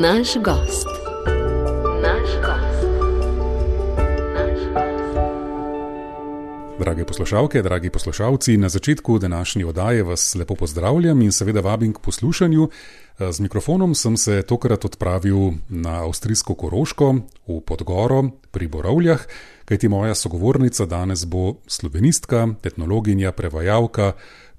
Naš gost. Naš gost. Naš Drage poslušalke, dragi poslušalci, na začetku današnje oddaje vas lepo pozdravljam in seveda vabim k poslušanju. Z mikrofonom sem se tokrat odpravil na avstrijsko Koroško v Podgoro pri Borovljah, kajti moja sogovornica danes bo slovenistka, etnologinja, prevajalka,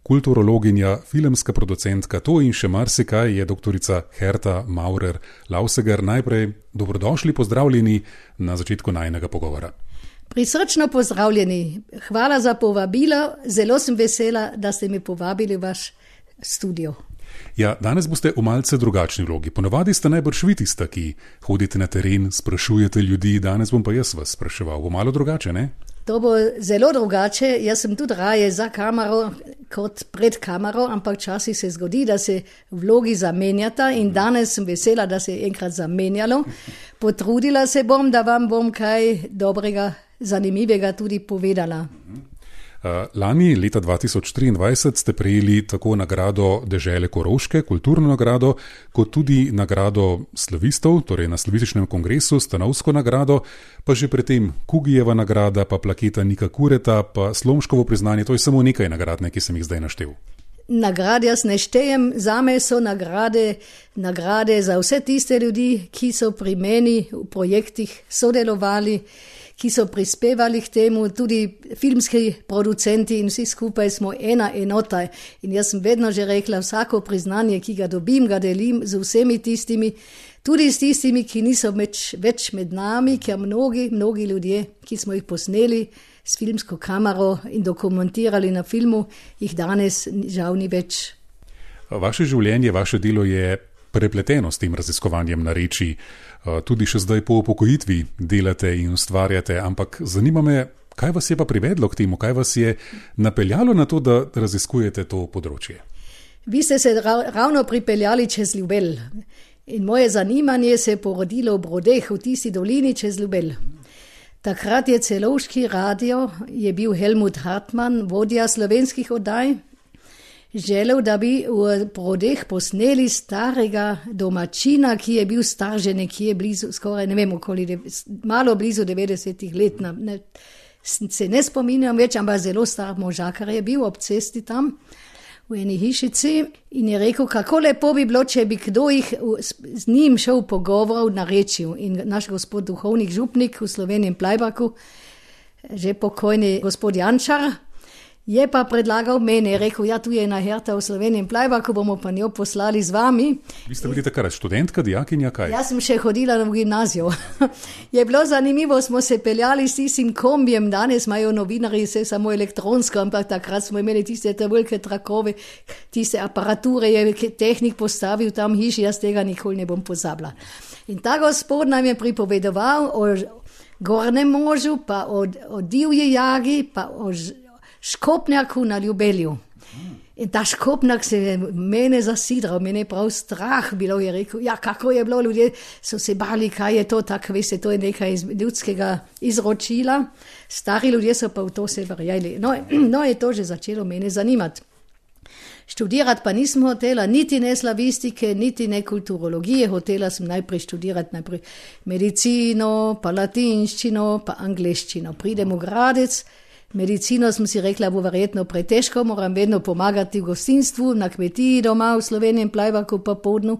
kulturologinja, filmska producentka, to in še marsikaj je doktorica Herta Maurer Lauseger. Najprej dobrodošli, pozdravljeni na začetku najnega pogovora. Prisrčno pozdravljeni, hvala za povabilo, zelo sem vesela, da ste me povabili v vaš studio. Ja, danes boste v malce drugačni vlogi. Ponovadi ste najbrž vi tista, ki hodite na teren, sprašujete ljudi, danes bom pa jaz vas spraševal. Bo malo drugače, ne? To bo zelo drugače. Jaz sem tudi raje za kamero kot pred kamero, ampak včasih se zgodi, da se vlogi zamenjata in danes sem vesela, da se je enkrat zamenjalo. Potrudila se bom, da vam bom kaj dobrega, zanimivega tudi povedala. Uh, lani, leta 2023, ste prejeli tako nagrado Dežele Koroške, kulturno nagrado, kot tudi nagrado slavistov, torej na slavističnem kongresu, stanovsko nagrado, pa že predtem Kugijeva nagrada, pa plaketa Nika Kureta, pa Slomškovo priznanje. To je samo nekaj nagrad, ne, ki sem jih zdaj naštel. Nagrade jaz ne štejem, za me so nagrade, nagrade za vse tiste ljudi, ki so pri meni v projektih sodelovali ki so prispevali k temu, tudi filmski producenti in vsi skupaj smo ena enota. In jaz sem vedno že rekla, vsako priznanje, ki ga dobim, ga delim z vsemi tistimi, tudi s tistimi, ki niso več, več med nami, ker mnogi, mnogi ljudje, ki smo jih posneli s filmsko kamero in dokumentirali na filmu, jih danes žal ni več. Vaše življenje, vaše delo je prepleteno s tem raziskovanjem narečij. Eh, tudi še zdaj po upokojitvi delate in ustvarjate, ampak zanima me, kaj vas je pa privedlo k temu, kaj vas je napeljalo na to, da raziskujete to področje. Vi ste se ravno pripeljali čez Ljubel in moje zanimanje se je porodilo v Brodeh, v tisti dolini čez Ljubel. Takrat je celovški radio, je bil Helmut Hartmann, vodja slovenskih oddaj želel, da bi v Brodeh posneli starega domačina, ki je bil star že nekje blizu, skoraj ne vem, okoli, malo blizu 90 let. Ne, se ne spominjam več, ampak zelo star možakar je bil ob cesti tam. V eni hišici in je rekel, kako lepo bi bilo, če bi kdo jih z njim šel pogovor na reči. In naš gospod duhovnik župnik v Sloveniji, Plajbaku, že pokojni gospod Jančar, Je pa predlagal meni, rekel, ja, tu je ena herta v Sloveniji, plajba, ko bomo pa njo poslali z vami. Vi ste bili takrat študentka, dijakinja, kaj? Jaz sem še hodila v gimnazijo. je bilo zanimivo, smo se peljali s tistim kombijem, danes imajo novinari vse samo elektronsko, ampak takrat smo imeli tiste te velike trakove, tiste aparature, je tehnik postavil tam hiši, jaz tega nikoli ne bom pozabila. In ta gospod nam je pripovedoval o gornem možu, pa o, o divji jagi, pa o škopnjaku na ljubelju. In ta škopnjak se je mene zasidral, mene je prav strah bilo, je rekel, ja, kako je bilo, ljudje so se bali, kaj je to, tako veste, to je nekaj iz ljudskega izročila. Stari ljudje so pa v to se verjeli. No, no, je to že začelo mene zanimati. Študirati pa nisem hotela, niti ne slavistike, niti ne kulturologije. Hotela sem najprej študirati najprej medicino, pa latinščino, pa angliščino. Pridem v gradec. Medicino sem si rekla, bo verjetno pretežko, moram vedno pomagati v gostinstvu, na kmetiji doma v Sloveniji plajvaku pa podnu.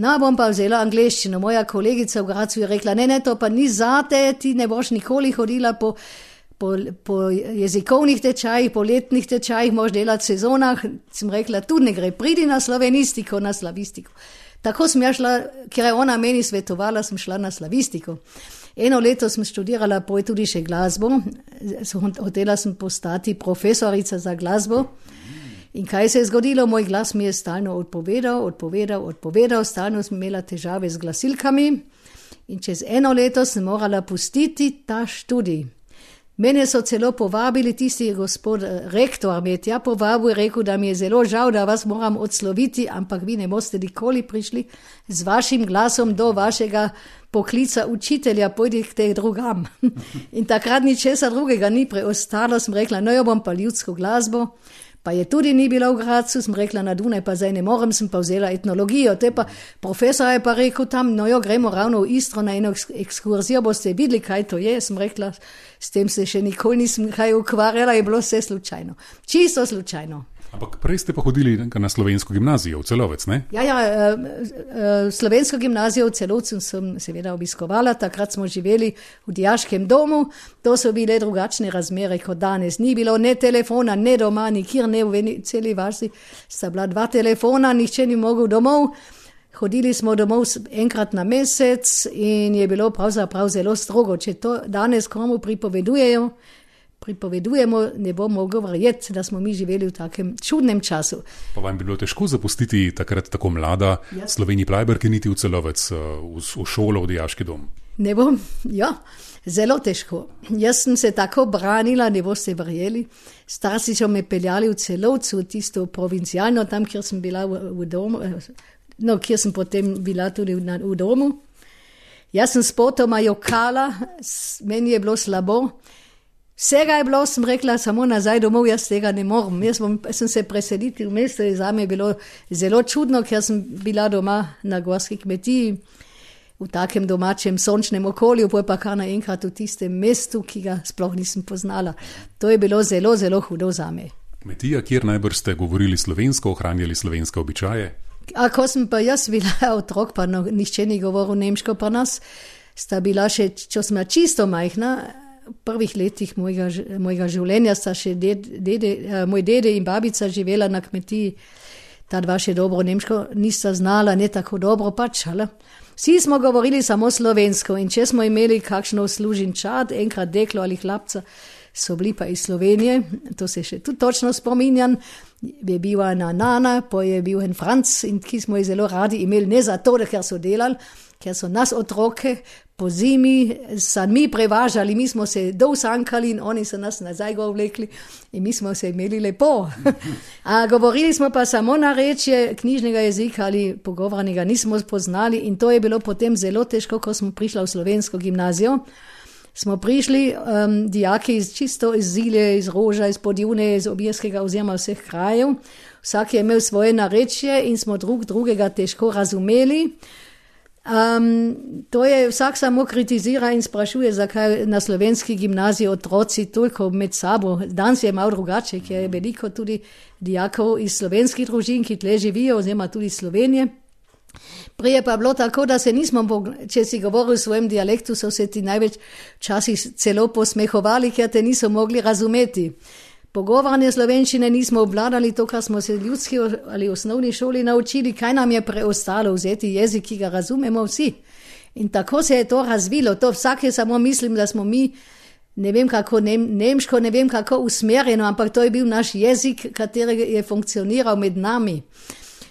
No, bom pa vzela angliščino. Moja kolegica v Gracu je rekla, ne, ne, to pa ni zate, ti ne boš nikoli hodila po, po, po jezikovnih tečajih, po letnih tečajih, moš delati sezonah. Sem rekla, tu ne gre, pridi na slovenistiko, na slavistiko. Tako sem ja šla, ker je ona meni svetovala, sem šla na slavistiko. Eno leto sem študirala, tudi še glasbo, hotela sem postati profesorica za glasbo. In kaj se je zgodilo, moj glas mi je stalno odpovedal, odpovedal, odpovedal, stalno sem imela težave z glasilkami. In čez eno leto sem morala pustiti ta študij. Mene so celo povabili, tisti gospod eh, rektor mi je tja povabil in rekel, da mi je zelo žal, da vas moram odsloviti, ampak vi ne boste nikoli prišli z vašim glasom do vašega poklica učitelja, pojdite drugam. in takrat ni česa drugega ni preostalo, sem rekla, no jo bom pa ljudsko glasbo. Pa je tudi ni bila v Gracu, sem rekla na Dunaj, pa zdaj ne morem, sem pa vzela etnologijo. Te pa profesor je pa rekel tam, no jo, gremo ravno v Istro na eno ekskurzijo, boste videli, kaj to je. Sem rekla, s tem se še nikoli nisem kaj ukvarjala, je bilo vse slučajno. Čisto slučajno. Ampak prej ste pa hodili na slovensko gimnazijo v celovec, ne? Ja, ja, slovensko gimnazijo v celovcu sem seveda obiskovala, takrat smo živeli v dijaškem domu, to so bile drugačne razmere kot danes. Ni bilo ne telefona, ne doma, nikjer ne v celi vasi, sta bila dva telefona, nihče ni mogel domov. Hodili smo domov enkrat na mesec in je bilo pravzaprav zelo strogo. Če to danes komu pripovedujejo, pripovedujemo, ne bo mogel verjeti, da smo mi živeli v takem čudnem času. Pa vam je bilo težko zapustiti takrat tako mlada ja. Sloveniji Plajberg, niti v celovec, eh, v, v šolo, v dijaški dom? Ne bom, ja, zelo težko. Jaz sem se tako branila, ne boste verjeli. Starci so me peljali v celovcu, tisto provincialno, tam, kjer sem bila v, v domu, eh, no, kjer sem potem bila tudi v, v domu. Jaz sem spotoma jokala, meni je bilo slabo. Vsega je bilo, sem rekla, samo nazaj domov, jaz tega ne morem. Jaz bom, sem se preseliti v mesto in za me je bilo zelo čudno, ker sem bila doma na gorski kmetiji, v takem domačem sončnem okolju, pa kar naenkrat v tistem mestu, ki ga sploh nisem poznala. To je bilo zelo, zelo hudo za me. Kmetija, kjer najbrž ste govorili slovensko, ohranjali slovenske običaje? A ko sem pa jaz bila otrok, pa no, nišče ni govoril nemško, pa nas sta bila še, če sem čisto majhna prvih letih mojega, mojega življenja sta še ded, dede, uh, moj dede in babica živela na kmetiji. Ta dva še dobro nemško nista znala, ne tako dobro pač. Ali? Vsi smo govorili samo slovensko in če smo imeli kakšno služen čad, enkrat deklo ali hlapca, so bili pa iz Slovenije, to se še tu točno spominjam. Je bil ena nana, pa je bil en franc in ki smo jih zelo radi imeli, ne zato, ker so delali, ker so nas otroke po zimi sami prevažali, mi smo se dovsankali in oni so nas nazaj govlekli in mi smo se imeli lepo. A govorili smo pa samo na rečje knjižnega jezika ali pogovornega nismo spoznali in to je bilo potem zelo težko, ko smo prišli v slovensko gimnazijo. Smo prišli um, dijaki iz čisto iz Zile, iz Roža, iz Podjune, iz Obirskega oziroma vseh krajev. Vsak je imel svoje narečje in smo drug drugega težko razumeli. Um, to je vsak samo kritizira in sprašuje, zakaj na slovenski gimnaziji otroci toliko med sabo. Danes je malo drugače, ker je veliko tudi dijakov iz slovenskih družin, ki tle živijo, oziroma tudi Slovenije. Pa je bilo tako, da se nismo, če si govoril v svojem dialektu, so se ti največ časih celo posmehovali, ker te niso mogli razumeti. Pogovarjanje slovenščine nismo obvladali, to, kar smo se ljudski ali osnovni šoli naučili, kaj nam je preostalo vzeti jezik, ki ga razumemo vsi. In tako se je to razvilo. To vsak je samo mislim, da smo mi, ne vem kako nem, nemško, ne vem kako usmerjeno, ampak to je bil naš jezik, katerega je funkcioniral med nami.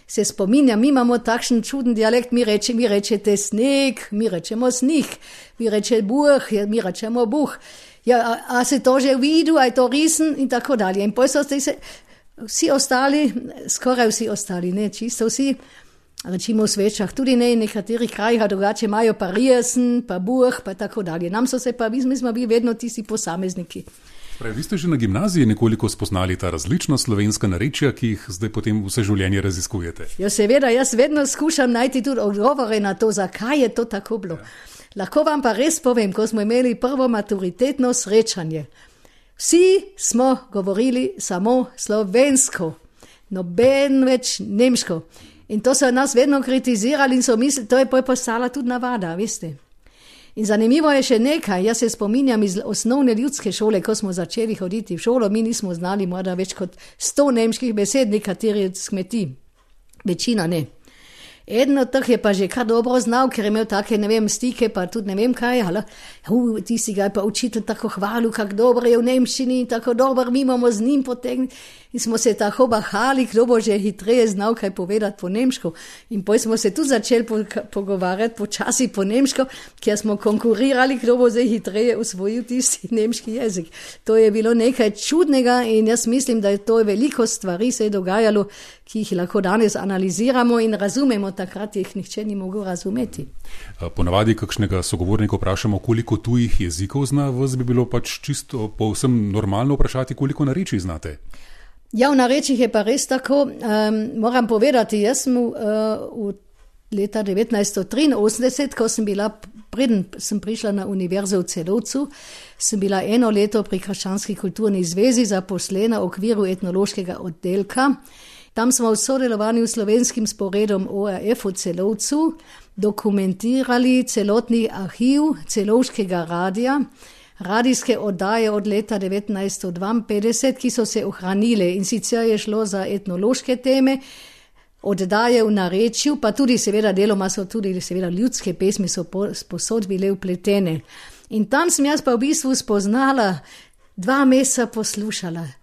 Se spominjam, mi imamo takšen čuden dialekt, mi, reče, mi rečete sneg, mi rečemo snih, mi rečemo buh, mi rečemo buh ja, a, a se to že videl, a je to resen in tako dalje. In potem so se vsi ostali, skoraj vsi ostali, ne čisto vsi, rečimo v svečah, tudi ne v nekaterih krajih, drugače imajo pa resen, pa buh, pa tako dalje. Nam so se pa, mi smo bili vedno tisti posamezniki. Prej, vi ste že na gimnaziji nekoliko spoznali ta različna slovenska narečja, ki jih zdaj potem vse življenje raziskujete. Ja, seveda, jaz vedno skušam najti tudi odgovore na to, zakaj je to tako bilo. Ja. Lahko vam pa res povem, ko smo imeli prvo maturitetno srečanje. Vsi smo govorili samo slovensko, noben več nemško. In to so nas vedno kritizirali in so mislili, to je pa postala tudi navada, veste. In zanimivo je še nekaj, jaz se spominjam iz osnovne ljudske šole, ko smo začeli hoditi v šolo, mi nismo znali morda več kot sto nemških besed, nekateri smeti, večina ne. Eden od teh je pa že kar dobro znal, ker je imel take, ne vem, stike, pa tudi ne vem kaj. Ali, uh, ti si ga je pa učitelj tako hvalil, kako dobro je v Nemščini in tako dobro, mi imamo z njim potegniti. In smo se tako bahali, kdo bo že hitreje znal kaj povedati po nemško. In potem smo se tu začeli po, pogovarjati počasi po nemško, ker smo konkurirali, kdo bo zdaj hitreje usvojil tisti nemški jezik. To je bilo nekaj čudnega in jaz mislim, da je to veliko stvari se je dogajalo, ki jih lahko danes analiziramo in razumemo, takrat jih nihče ni mogel razumeti. Ponavadi kakšnega sogovornika vprašamo, koliko tujih jezikov zna, vas bi bilo pač čisto povsem normalno vprašati, koliko nareči znate. Ja, v narečjih je pa res tako. Um, moram povedati, jaz sem uh, v leta 1983, ko sem bila, preden sem prišla na univerzo v Celovcu, sem bila eno leto pri Hrščanski kulturni zvezi zaposlena v okviru etnološkega oddelka. Tam smo v sodelovanju s slovenskim sporedom ORF v Celovcu dokumentirali celotni arhiv celovškega radia, radijske oddaje od leta 1952, ki so se ohranile in sicer je šlo za etnološke teme, oddaje v narečju, pa tudi, seveda, deloma so tudi seveda, ljudske pesmi, so posod bile upletene. In tam sem jaz pa v bistvu spoznala, dva meseca poslušala.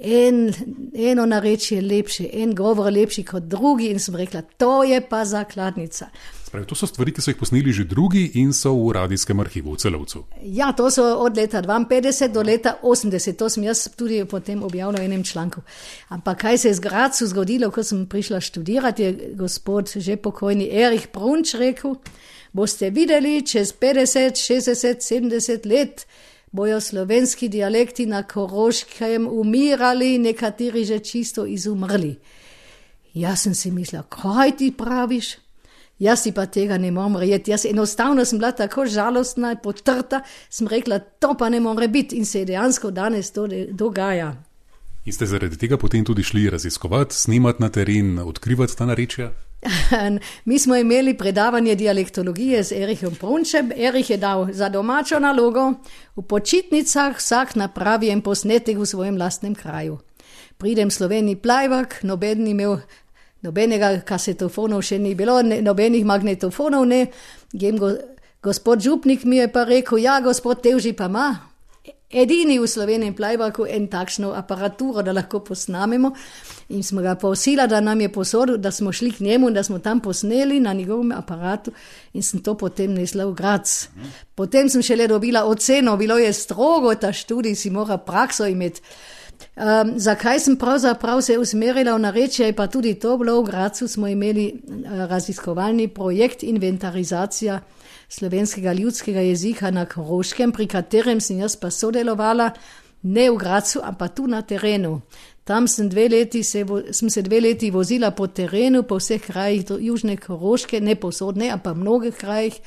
En, eno narečje je lepše, en govor lepši kot drugi, in sem rekla, to je pa zakladnica. Spravi, to so stvari, ki so jih posneli že drugi in so v radijskem arhivu v celovcu. Ja, to so od leta 52 do leta 80, to sem jaz tudi potem objavila v enem članku. Ampak kaj se je z Gracu zgodilo, ko sem prišla študirati, je gospod že pokojni Erich Brunč rekel, boste videli, čez 50, 60, 70 let bojo slovenski dialekti na Koroškem umirali, nekateri že čisto izumrli. Jaz sem si mislila, kaj ti praviš? Jaz si pa tega ne morem verjeti. Jaz enostavno sem bila tako žalostna potrta, sem rekla, to pa ne more biti in se dejansko danes to dogaja. In ste zaradi tega potem tudi šli raziskovati, snimati na teren, odkrivati ta narečja? Mi smo imeli predavanje dialektologije z Erichom Prunčem. Erich je dal za domačo nalogo v počitnicah vsak napravi en posnetek v svojem lastnem kraju. Pridem v Sloveniji plajvak, noben imel nobenega kasetofonov še ni bilo, ne, nobenih magnetofonov ne. Go, gospod Župnik mi je pa rekel, ja, gospod Tevži pa ima. Edini v Sloveniji plajbaku en takšno aparaturo, da lahko posnamemo. In smo ga prosili, da nam je posodil, da smo šli k njemu in da smo tam posneli na njegovem aparatu in sem to potem nesla v Grac. Potem sem šele dobila oceno, bilo je strogo, ta študij si mora prakso imeti. Um, zakaj sem pravzaprav se usmerila v narečje, pa tudi to bilo v Gracu, smo imeli uh, raziskovalni projekt inventarizacija slovenskega ljudskega jezika na Koroškem, pri katerem sem jaz pa sodelovala, ne v Gracu, ampak tu na terenu. Tam sem, se, sem se dve leti vozila po terenu, po vseh krajih do Južne Koroške, ne posod, ne, ampak mnogih krajih,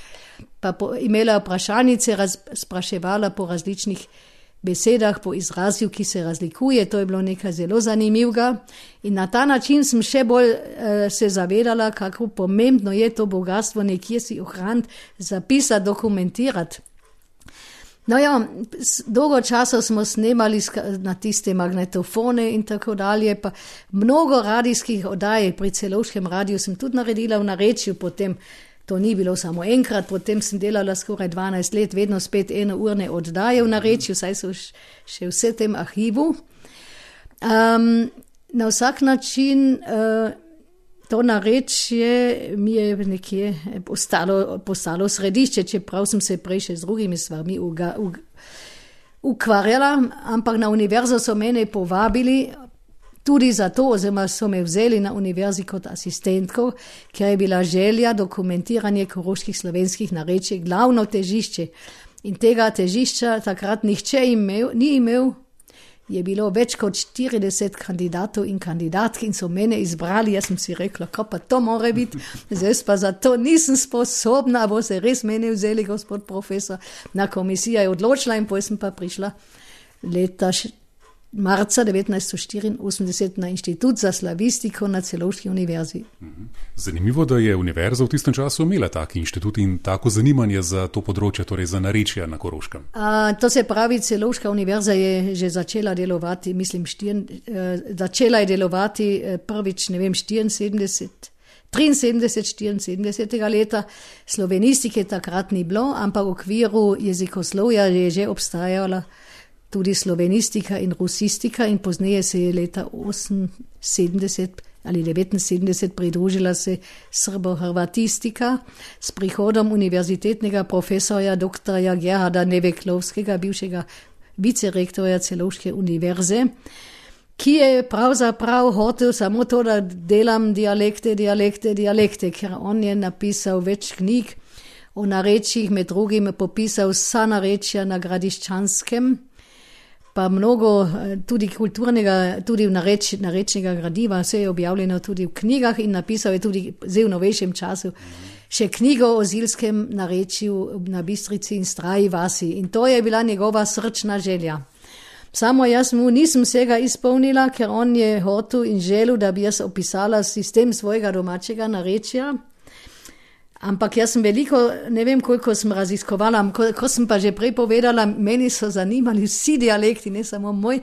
pa po, imela vprašalnice, spraševala po različnih besedah, po izrazju, ki se razlikuje. To je bilo nekaj zelo zanimivega. In na ta način sem še bolj uh, se zavedala, kako pomembno je to bogatstvo nekje si ohraniti, zapisati, dokumentirati. No, ja, dolgo časa smo snemali na tiste magnetofone in tako dalje. Pa mnogo radijskih oddaj pri celovškem radiju sem tudi naredila v narečju potem. To ni bilo samo enkrat, potem sem delala skoraj 12 let, vedno spet eno urne oddaje v narečju, saj so še vse v tem arhivu. Um, na vsak način uh, to narečje mi je nekje postalo, postalo središče, čeprav sem se prej še z drugimi stvarmi ukvarjala, ampak na univerzo so mene povabili, Tudi zato, oziroma so me vzeli na univerzi kot asistentko, ker je bila želja dokumentiranje koroških slovenskih narečij glavno težišče. In tega težišča takrat nihče imel, ni imel, je bilo več kot 40 kandidatov in kandidatk in so mene izbrali. Jaz sem si rekla, kako pa to more biti, zdaj pa za to nisem sposobna, bo se res meni vzeli, gospod profesor. Na komisija je odločila in potem sem pa prišla leta marca 1984 na Inštitut za slavistiko na Celovški univerzi. Mhm. Zanimivo, da je univerza v tistem času imela taki inštitut in tako zanimanje za to področje, torej za narečja na Koroškem. A, to se pravi, Celovška univerza je že začela delovati, mislim, štirn, eh, začela je delovati eh, prvič, ne vem, 74. 73, 74 leta, slovenistike takrat ni bilo, ampak v okviru jezikoslovja je že obstajala tudi slovenistika in rusistika, in pozneje se je leta 78 ali 79 pridružila se srbo-hrvatistika s prihodom univerzitetnega profesorja dr. Gerharda Neveklovskega, bivšega vicerektorja Celovške univerze. Ki je pravzaprav hotel samo to, da delam dialekte, dialekte, dialekte, ker on je napisal več knjig o narečjih, med drugim popisal vsa narečja na Gradiščanskem, pa mnogo eh, tudi kulturnega, tudi nareč, narečnega gradiva, vse je objavljeno tudi v knjigah in napisal je tudi zdaj v novejšem času še knjigo o zilskem narečju na Bistrici in Straji vasi. In to je bila njegova srčna želja. Samo jaz mu nisem vsega izpolnila, ker on je hotel in želel, da bi jaz opisala sistem svojega domačega narečja. Ampak jaz sem veliko, ne vem koliko sem raziskovala, ko, ko sem pa že prej povedala, meni so zanimali vsi dialekti, ne samo moj.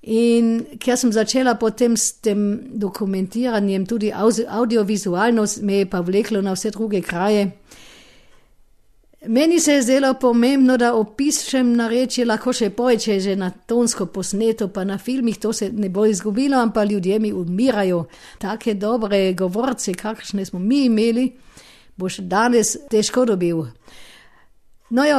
In ker sem začela potem s tem dokumentiranjem, tudi audiovizualno, me je pa vleklo na vse druge kraje. Meni se je zdelo pomembno, da opišem narečje, lahko še poje, že na tonsko posneto, pa na filmih to se ne bo izgubilo, ampak ljudje mi umirajo. Take dobre govorce, kakšne smo mi imeli boš danes težko dobil. No, jo,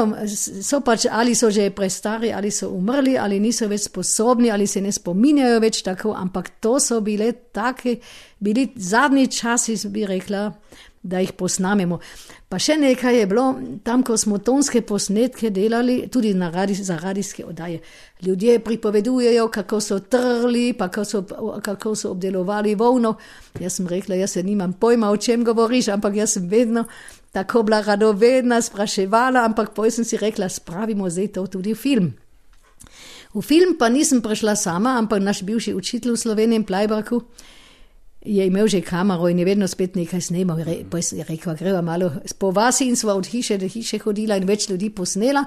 so pač ali so že prestari, ali so umrli, ali niso več sposobni, ali se ne spominjajo več tako, ampak to so bile take, bili zadnji časi, bi rekla, da jih posnamemo. Pa še nekaj je bilo, tam, ko smo tonske posnetke delali, tudi radi, za radijske oddaje. Ljudje pripovedujejo, kako so trli, pa kako so, kako so obdelovali volno. Jaz sem rekla, jaz se nimam pojma, o čem govoriš, ampak jaz sem vedno tako bila radovedna, spraševala, ampak potem sem si rekla, spravimo zdaj to tudi v film. V film pa nisem prišla sama, ampak naš bivši učitelj v Sloveniji, Plajbraku, je imel že kamero in je vedno spet nekaj snemal. Re, je rekel, greva malo po vasi in sva od hiše do hiše hodila in več ljudi posnela.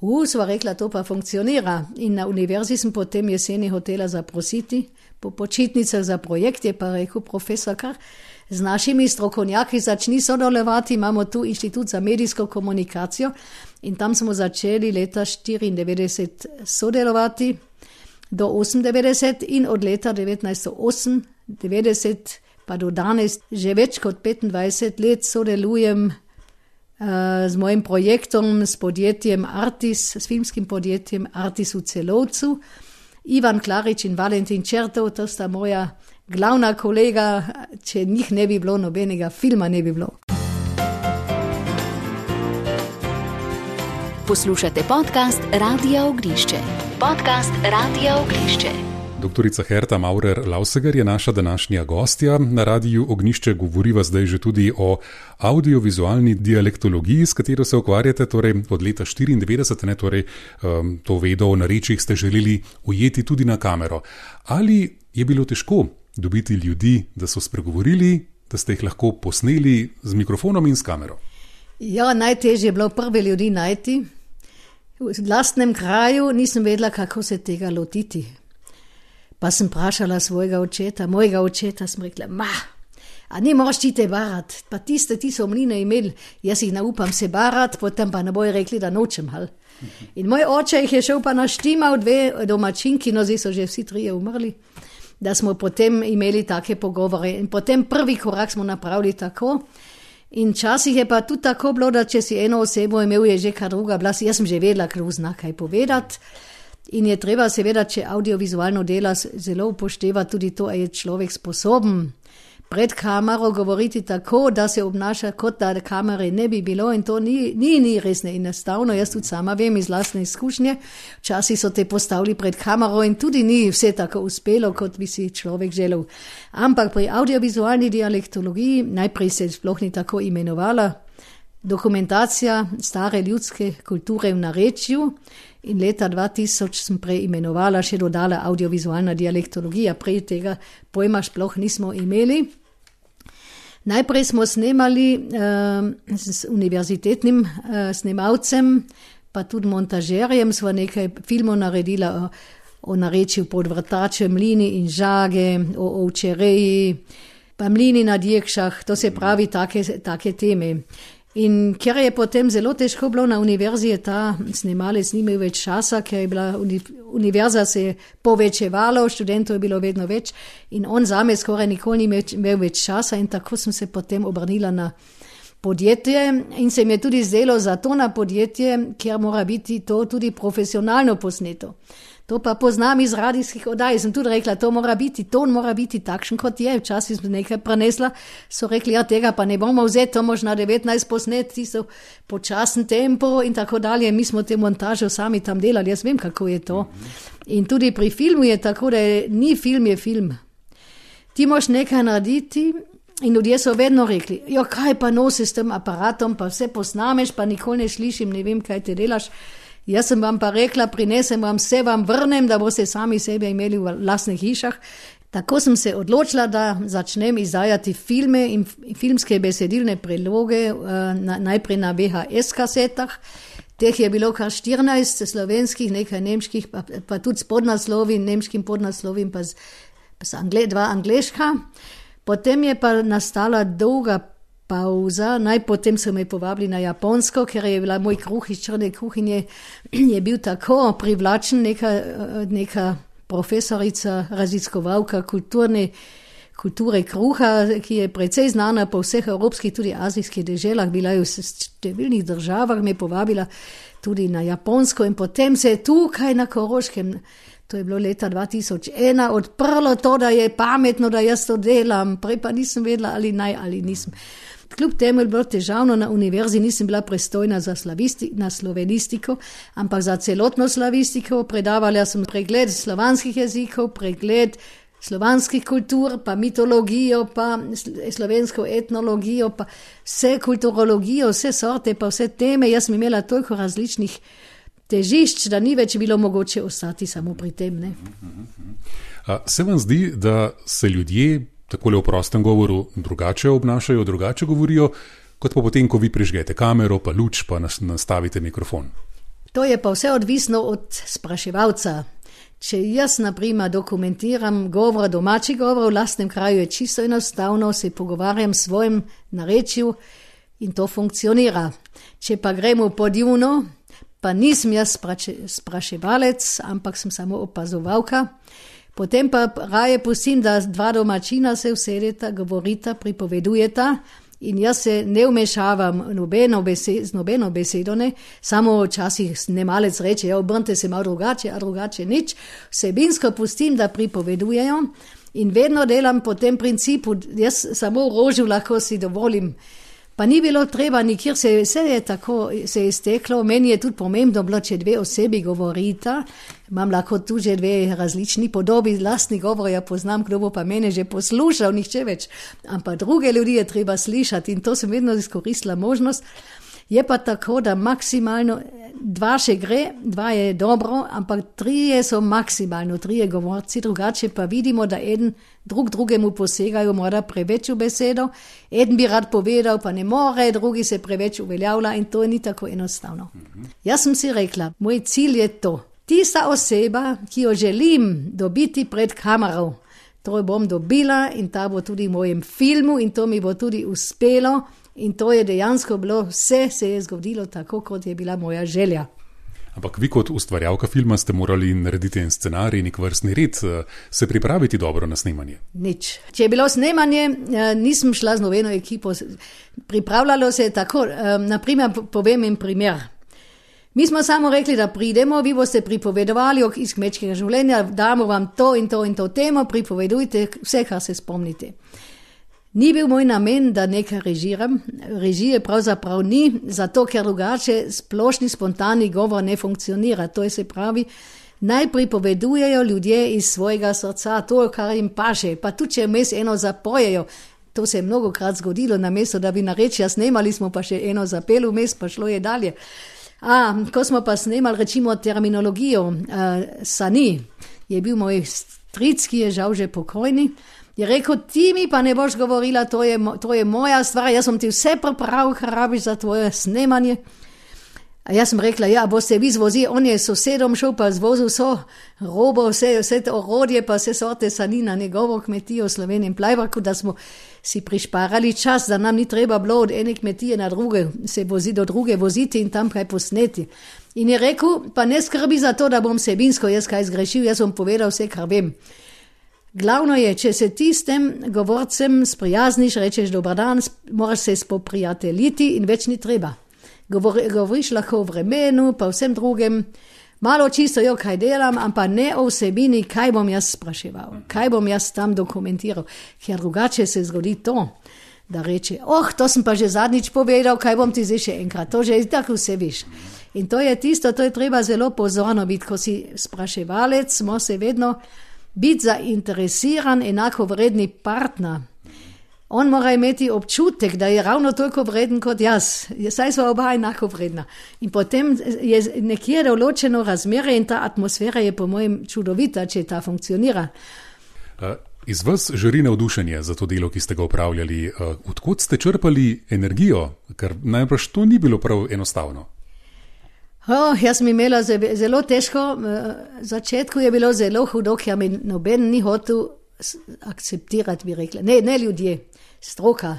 U, sva rekla, to pa funkcionira. In na univerzi sem potem jeseni hotela zaprositi, po počitnicah za projekt je pa rekel profesor Kar. Z našimi strokovnjaki začni sodelovati, imamo tu inštitut za medijsko komunikacijo in tam smo začeli leta 1994 sodelovati do 1998 in od leta 1908 90 pa do danes, že več kot 25 let sodelujem uh, z mojim projektom, s podjetjem Artis, s filmskim podjetjem Artis v celovcu. Ivan Klarič in Valentin Čertov, to sta moja glavna kolega, če njih ne bi bilo, nobenega filma ne bi bilo. Poslušate podcast Radio Ognišče. Podcast Radio Ognišče. Doktorica Herta Maurer Lauseger je naša današnja gostja. Na radiju Ognišče govoriva zdaj že tudi o audiovizualni dialektologiji, s katero se ukvarjate torej od leta 1994, ne torej um, to vedo o narečjih ste želeli ujeti tudi na kamero. Ali je bilo težko dobiti ljudi, da so spregovorili, da ste jih lahko posneli z mikrofonom in s kamero? Ja, najtežje je bilo prve ljudi najti. V lastnem kraju nisem vedela, kako se tega lotiti. Pa sem vprašala svojega očeta, mojega očeta, sem rekla, ma, a ne moraš ti te barat, pa tiste, ti so mline imeli, jaz jih naupam se barat, potem pa ne bojo rekli, da nočem hal. In moj oče jih je šel pa naštimal dve domačinki, no zdaj so že vsi trije umrli, da smo potem imeli take pogovore. In potem prvi korak smo napravili tako. In časih je pa tudi tako bilo, da če si eno osebo imel, je že kar druga bila, jaz sem že vedela, kdo zna kaj povedati. In je treba seveda, če audiovizualno dela, zelo upoštevati tudi to, ali je človek sposoben pred kamero govoriti tako, da se obnaša, kot da kamere ne bi bilo. In to ni, ni, ni res ne enostavno. Jaz tudi sama vem iz lastne izkušnje. Včasih so te postavili pred kamero in tudi ni vse tako uspelo, kot bi si človek želel. Ampak pri audiovizualni dialektologiji najprej se sploh ni tako imenovala. Dokumentacija stare ljudske kulture v narečju In leta 2000 sem preimenovala, še dodala audiovizualna dialektologija, prej tega pojma sploh nismo imeli. Najprej smo snemali uh, s univerzitetnim uh, snemalcem, pa tudi montažerjem, sva nekaj filmov naredila o, o narečju pod vrtačem, mlini in žage, o ovčereji, pa mlini na djekšah, to se pravi take, take teme. In ker je potem zelo težko bilo na univerzi, je ta snimalec ni imel več časa, ker je bila univerza se povečevala, študentov je bilo vedno več. In on zame skoraj nikoli ni imel več časa in tako sem se potem obrnila na podjetje in se mi je tudi zdelo za to na podjetje, ker mora biti to tudi profesionalno posneto. To pa poznam iz radijskih oddaj. Sem tudi rekla, to mora biti, ton mora biti takšen, kot je. Včasih sem nekaj prenesla, so rekli, ja, tega pa ne bomo vzeti, to možno 19 posnet, tisto počasen tempo in tako dalje. Mi smo te montaže sami tam delali, jaz vem, kako je to. In tudi pri filmu je tako, da ni film, je film. Ti moš nekaj narediti. In ljudje so vedno rekli, jo, kaj pa nosiš s tem aparatom, pa vse posnameš, pa nikoli ne slišim, ne vem, kaj ti delaš. Jaz sem vam pa rekla, prinesem vam vse, vam vrnem, da boste sami sebe imeli v lasnih hišah. Tako sem se odločila, da začnem izdajati filme in filmske besedilne predloge, eh, najprej na VHS kasetah. Teh je bilo kar 14 slovenskih, nekaj nemških, pa, pa tudi s podnaslovi, nemškim podnaslovim, pa, z, pa z angle, dva angliška. Potem je pa nastala dolga pauza. Najpotem so me povabili na Japonsko, ker je bila moj kruh iz črne kuhinje, je bil tako privlačen, neka, neka profesorica, raziskovalka kulturne. Kulture kruha, ki je precej znana po vseh evropskih, tudi azijskih deželah, bila je v številnih državah, me povabila tudi na Japonsko in potem se je tukaj na Koroškem, to je bilo leta 2001, odprlo to, da je pametno, da jaz to delam, prej pa nisem vedela ali naj ali nisem. Kljub temu je bilo težavno na univerzi, nisem bila pristojna za na slovenistiko, ampak za celotno slavistiko. Predavala sem pregled slovanskih jezikov, pregled slovanskih kultur, pa mitologijo, pa slovensko etnologijo, pa vse kulturologijo, vse sorte, pa vse teme. Jaz sem imela toliko različnih težišč, da ni več bilo mogoče ostati samo pri tem. Ne? Se vam zdi, da se ljudje tako v prostem govoru drugače obnašajo, drugače govorijo, kot pa potem, ko vi prižgete kamero, pa luč, pa nastavite mikrofon. To je pa vse odvisno od spraševalca. Če jaz, na primer, dokumentiram govor, domači govor v lastnem kraju, je čisto enostavno, se pogovarjam s svojim narečjem in to funkcionira. Če pa gremo pod juno, pa nisem jaz spraševalec, ampak sem samo opazovalka. Potem pa raje pustim, da dva domačina se usedeta, govorita, pripovedujeta. In jaz se ne vmešavam nobeno besed, z nobeno besedo, ne. samo včasih ne malec reče, ja, obrnite se malo drugače, a drugače nič. Vsebinsko pustim, da pripovedujejo in vedno delam po tem principu, jaz samo rožju lahko si dovolim. Pa ni bilo treba, nikjer se, vse je tako se je izteklo. Meni je tudi pomembno, bilo, če dve osebi govorita. Imam lahko tu že dve različni podobi, lastni govor, ja poznam, kdo bo pa mene že poslušal, nihče več. Ampak druge ljudi je treba slišati in to sem vedno izkoristila možnost. Je pa tako, da maksimalno dva še gre, dva je dobro, ampak trije so maksimalno, trije govorci, drugače pa vidimo, da eden drug drugemu posegajo, mora preveč v besedo, eden bi rad povedal, pa ne more, drugi se preveč uveljavlja in to ni tako enostavno. Jaz sem si rekla, moj cilj je to. Tista oseba, ki jo želim dobiti pred kamero, to jo bom dobila in ta bo tudi v mojem filmu in to mi bo tudi uspelo. In to je dejansko bilo, vse se je zgodilo tako, kot je bila moja želja. Ampak vi, kot ustvarjalka filma, ste morali narediti en scenarij, nek vrstni red, eh, se pripraviti dobro na snemanje. Nič. Če je bilo snemanje, eh, nisem šla z noveno ekipo. Pripravljalo se je tako, eh, naprimer, povem en primer. Mi smo samo rekli, da pridemo, vi boste pripovedovali iz kmečkega življenja, damo vam to in to in to temo, pripovedujte vse, kar se spomnite. Ni bil moj namen, da nekaj režiram, režije pravzaprav ni, zato ker drugače splošni spontani govor ne funkcionira. To je se pravi, naj pripovedujejo ljudje iz svojega srca to, kar jim paše, pa tudi če vmes eno zapojejo. To se je mnogo krat zgodilo, na mesto, da bi na reči, ja, snemali smo pa še eno zapel vmes, pa šlo je dalje. A, ko smo pa snemali, rečimo, terminologijo, uh, sani, je bil moj stric, ki je žal že pokojni. Je rekel, ti mi pa ne boš govorila, to je, to je moja stvar, jaz sem ti vse pripravil, kar rabiš za tvoje snemanje. A jaz sem rekla, ja, boste vi zvozi, on je sosedom šel, pa zvozil so robo, vse, vse to orodje, pa vse sorte sani na njegovo kmetijo v Sloveniji in Plajbaku, da smo si prišparali čas, da nam ni treba bilo od ene kmetije na druge, se vozi do druge voziti in tam kaj posneti. In je rekel, pa ne skrbi za to, da bom sebinsko jaz kaj zgrešil, jaz bom povedal vse, kar vem. Glavno je, če se tistem govorcem sprijazniš, rečeš dober dan, moraš se spoprijateljiti in več ni treba. Govor, govoriš lahko o vremenu, pa vsem drugem. Malo čisto jo, kaj delam, ampak ne o vsebini, kaj bom jaz spraševal, kaj bom jaz tam dokumentiral, ker drugače se zgodi to, da reče, oh, to sem pa že zadnjič povedal, kaj bom ti zdaj še enkrat, to že tako vse viš. In to je tisto, to je treba zelo pozorno biti, ko si spraševalec, smo se vedno biti zainteresiran, enako vredni partner. On mora imeti občutek, da je ravno toliko vreden kot jaz, saj smo oba enako vredna. In potem je nekje določeno razmerje in ta atmosfera je po mojem čudovita, če ta funkcionira. Uh, iz vas žari navdušenje za to delo, ki ste ga upravljali. Uh, odkud ste črpali energijo, ker najbrž to ni bilo prav enostavno. Oh, jaz sem imela zelo težko, v začetku je bilo zelo hudo, ker mi noben ni hotel akceptirati, bi rekla. Ne, ne ljudje, stroka.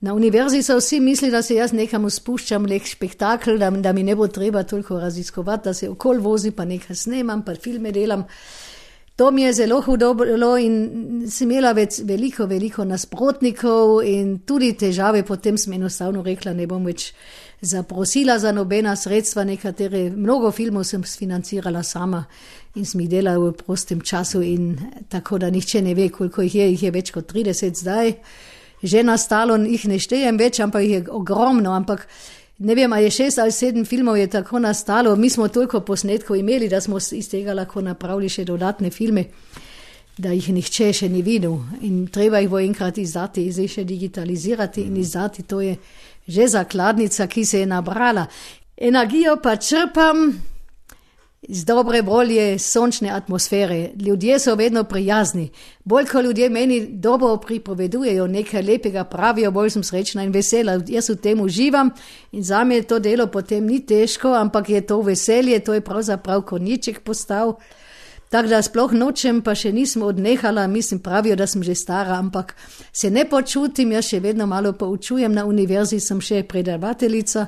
Na univerzi so vsi mislili, da se jaz nekam spuščam, nek spektakel, da, da mi ne bo treba toliko raziskovati, da se okol vozi, pa nekaj snemam, pa filme delam. To mi je zelo hudo bilo in sem imela več, veliko, veliko nasprotnikov in tudi težave, potem sem enostavno rekla, ne bom več zaprosila za nobena sredstva, nekatere, mnogo filmov sem financirala sama in sem jih delala v prostem času in tako, da nihče ne ve, koliko jih je, jih je več kot 30 zdaj. Že nastalo jih ne štejem več, ampak jih je ogromno, ampak ne vem, ali je šest ali sedem filmov je tako nastalo, mi smo toliko posnetkov imeli, da smo iz tega lahko napravili še dodatne filme da jih nihče še ni videl in treba jih bo enkrat izdati, zdaj še digitalizirati in izdati, to je že zakladnica, ki se je nabrala. Energijo pa črpam iz dobre volje, sončne atmosfere. Ljudje so vedno prijazni. Bolj ko ljudje meni dobro pripovedujejo, nekaj lepega pravijo, bolj sem srečna in vesela. Jaz v tem uživam in za me to delo potem ni težko, ampak je to veselje, to je pravzaprav koniček postal. Tako da sploh nočem, pa še nisem odnehala, mislim, pravijo, da sem že stara, ampak se ne počutim, jaz še vedno malo poučujem na univerzi, sem še predavateljica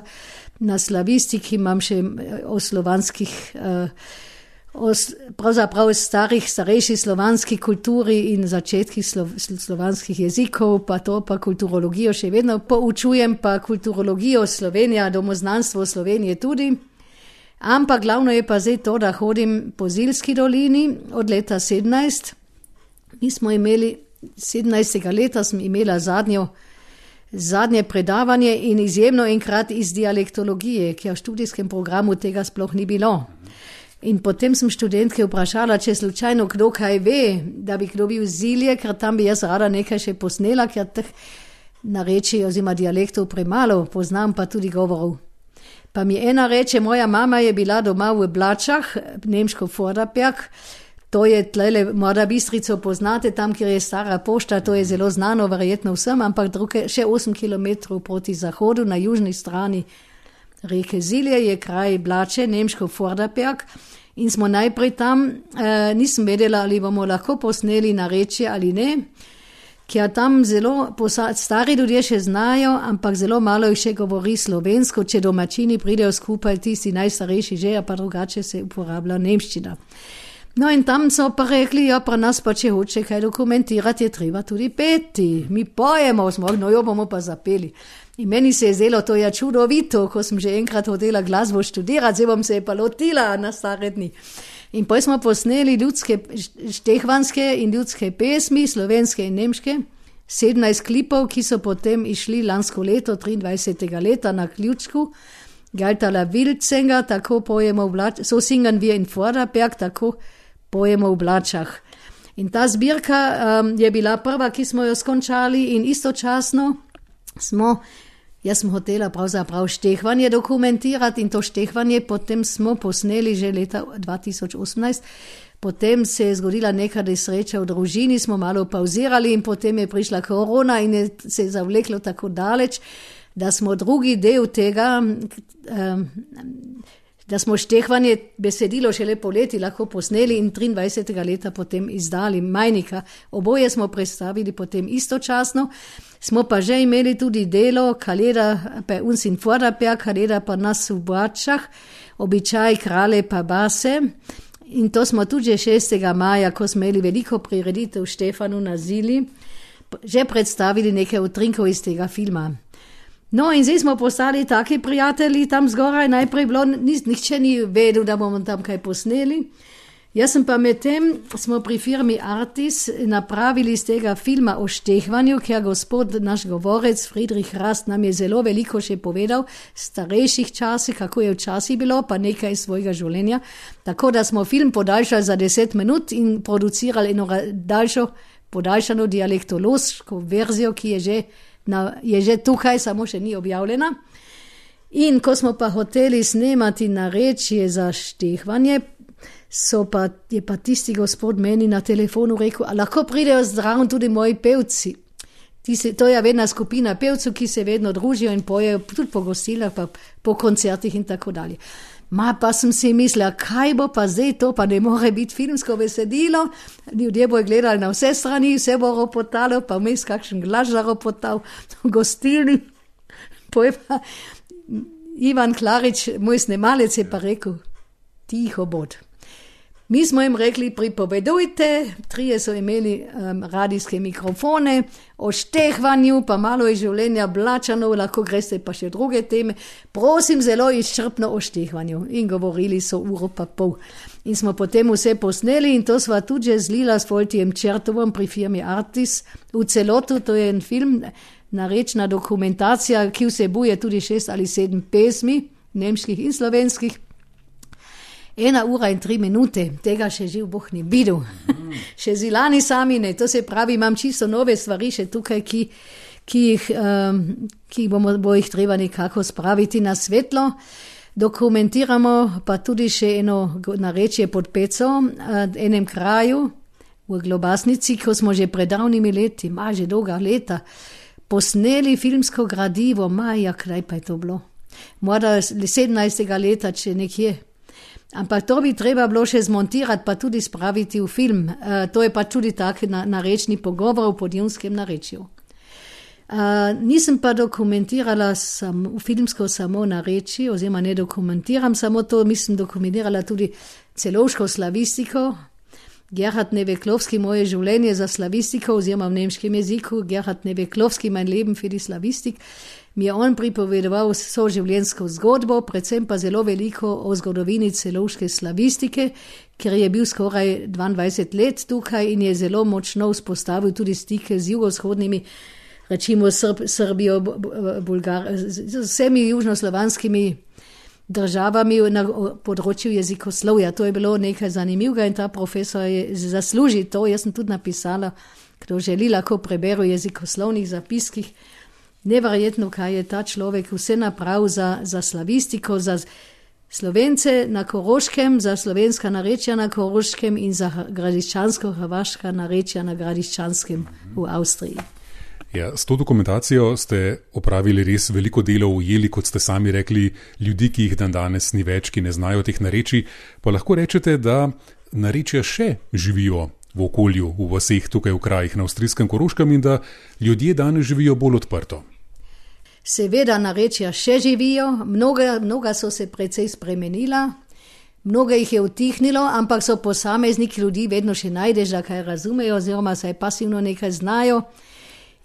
na slavistiki, imam še eh, o slovanskih, eh, o pravzaprav starih, starejši slovanski kulturi in začetki slo, slovanskih jezikov, pa to pa kulturologijo še vedno poučujem, pa kulturologijo Slovenija, domoznanstvo Slovenije tudi. Ampak glavno je pa zdaj to, da hodim po Zilski dolini od leta 17. Mi smo imeli 17. leta, sem imela zadnjo, zadnje predavanje in izjemno enkrat iz dialektologije, ker v študijskem programu tega sploh ni bilo. In potem sem študentke vprašala, če slučajno kdo kaj ve, da bi kdo bil zilje, ker tam bi jaz rada nekaj še posnela, ker teh nareči oziroma dialektov premalo poznam, pa tudi govorov. Pa mi ena reče, moja mama je bila doma v Blačah, nemško Fordapjak. To je tlele, morda bistrico poznate, tam, kjer je stara pošta, to je zelo znano, verjetno vsem, ampak druge, še 8 km proti zahodu, na južni strani reke Zilje, je kraj Blače, nemško Fordapjak. In smo najprej tam, eh, nisem vedela, ali bomo lahko posneli na reči ali ne ker tam zelo stari ljudje še znajo, ampak zelo malo jih še govori slovensko, če domačini pridejo skupaj, tisti najstarejši že, pa drugače se uporablja nemščina. No in tam so pa rekli, ja, pa nas pa če hoče kaj dokumentirati, je treba tudi peti. Mi pojemo, smo, no jo bomo pa zapeli. In meni se je zdelo to ja čudovito, ko sem že enkrat hodila glasbo študirati, zdaj bom se pa lotila na stare dni. In pa smo posneli ljudske, štehvanske in ljudske pesmi, slovenske in nemške, 17 klipov, ki so potem išli lansko leto, 23. leta na ključku, Galtala Vilcenga, tako pojemo v Blačah, so singan vi in Vorderberg, tako pojemo v Blačah. In ta zbirka um, je bila prva, ki smo jo skončali in istočasno smo Jaz sem hotela pravzaprav štehvanje dokumentirati in to štehvanje potem smo posneli že leta 2018. Potem se je zgodila neka nesreča v družini, smo malo pauzirali in potem je prišla korona in je se je zavleklo tako daleč, da smo drugi del tega. Um, da smo štehvanje besedilo šele poleti lahko posneli in 23. leta potem izdali Majnika. Oboje smo predstavili potem istočasno. Smo pa že imeli tudi delo Kaleda pa uns in Vorderberg, Kaleda pa nas v Bračah, običaj krale pa base. In to smo tudi 6. maja, ko smo imeli veliko prireditev Štefanu na Zili, že predstavili nekaj utrinkov iz tega filma. No, in zdaj smo postali taki prijatelji tam zgoraj. Najprej bilo, nihče ni vedel, da bomo tam kaj posneli. Jaz sem pa medtem, smo pri firmi Artis napravili iz tega filma o štehvanju, ker gospod, naš govorec Friedrich Rast, nam je zelo veliko še povedal, starejših časih, kako je včasih bilo, pa nekaj svojega življenja. Tako da smo film podaljšali za deset minut in producirali eno daljšo, podaljšano dialektološko verzijo, ki je že, na, je že tukaj, samo še ni objavljena. In ko smo pa hoteli snemati na reči za štehvanje, pa, je pa tisti gospod meni na telefonu rekel, da lahko pridejo zdrav tudi moji pevci. Se, to je vedna skupina pevcev, ki se vedno družijo in pojejo tudi po gostilah, pa po koncertih in tako dalje. Ma pa sem si mislila, kaj bo pa zdaj to, pa ne more biti filmsko besedilo. Ljudje bojo gledali na vse strani, vse bo ropotalo, pa vmes kakšen glas za ropotal. Poje pa Ivan Klarič, moj snemalec, je pa rekel, tiho bod. Mi smo jim rekli, pripovedujte, trije so imeli um, radijske mikrofone, o štehvanju, pa malo je življenja blačano, lahko greste pa še druge teme. Prosim, zelo izčrpno o štehvanju. In govorili so uro pa pol. In smo potem vse posneli in to sva tudi zlila s Voltijem Čertovom pri firmi Artis v celotu, to je en film, narečna dokumentacija, ki vsebuje tudi šest ali sedem pesmi, nemških in slovenskih ena ura in tri minute, tega še živ Bog ni videl. Mm. še zilani sami ne, to se pravi, imam čisto nove stvari še tukaj, ki, ki jih, um, ki bomo, bo jih treba nekako spraviti na svetlo. Dokumentiramo pa tudi še eno narečje pod peco, uh, enem kraju v Globasnici, ko smo že pred davnimi leti, ima že dolga leta, posneli filmsko gradivo, maja, kraj pa je to bilo. Morda 17. leta, če nekje. Ampak to bi treba bilo še zmontirati, pa tudi spraviti v film. Uh, to je pa tudi tak na, narečni pogovor v podjunskem narečju. Uh, nisem pa dokumentirala sam, v filmsko samo nareči, oziroma ne dokumentiram samo to, mislim dokumentirala tudi celoško slavistiko. Gerhard Neveklovski, moje življenje za slavistiko, oziroma v nemškem jeziku, Gerhard Neveklovski, mein Leben die Slavistik mi je on pripovedoval vso življenjsko zgodbo, predvsem pa zelo veliko o zgodovini celovške slavistike, ker je bil skoraj 22 let tukaj in je zelo močno vzpostavil tudi stike z jugovzhodnimi, rečimo Srb, Srbijo, Bulgar, z vsemi južnoslovanskimi državami na področju jezikoslovja. To je bilo nekaj zanimivega in ta profesor je zaslužil to. Jaz sem tudi napisala, kdo želi, lahko prebere v jezikoslovnih zapiskih neverjetno, kaj je ta človek vse napravil za, za slavistiko, za slovence na Koroškem, za slovenska narečja na Koroškem in za gradiščansko-hrvaška narečja na gradiščanskem v Avstriji. Ja, s to dokumentacijo ste opravili res veliko dela, ujeli, kot ste sami rekli, ljudi, ki jih dan danes ni več, ki ne znajo teh nareči. Pa lahko rečete, da narečja še živijo v okolju, v vseh tukaj v krajih na avstrijskem Koroškem in da ljudje danes živijo bolj odprto. Seveda, narečja še živijo, mnoga, mnoga so se precej spremenila, mnoga jih je utihnilo, ampak so posamezniki ljudi vedno še najdeš, da kaj razumejo, oziroma saj pasivno nekaj znajo.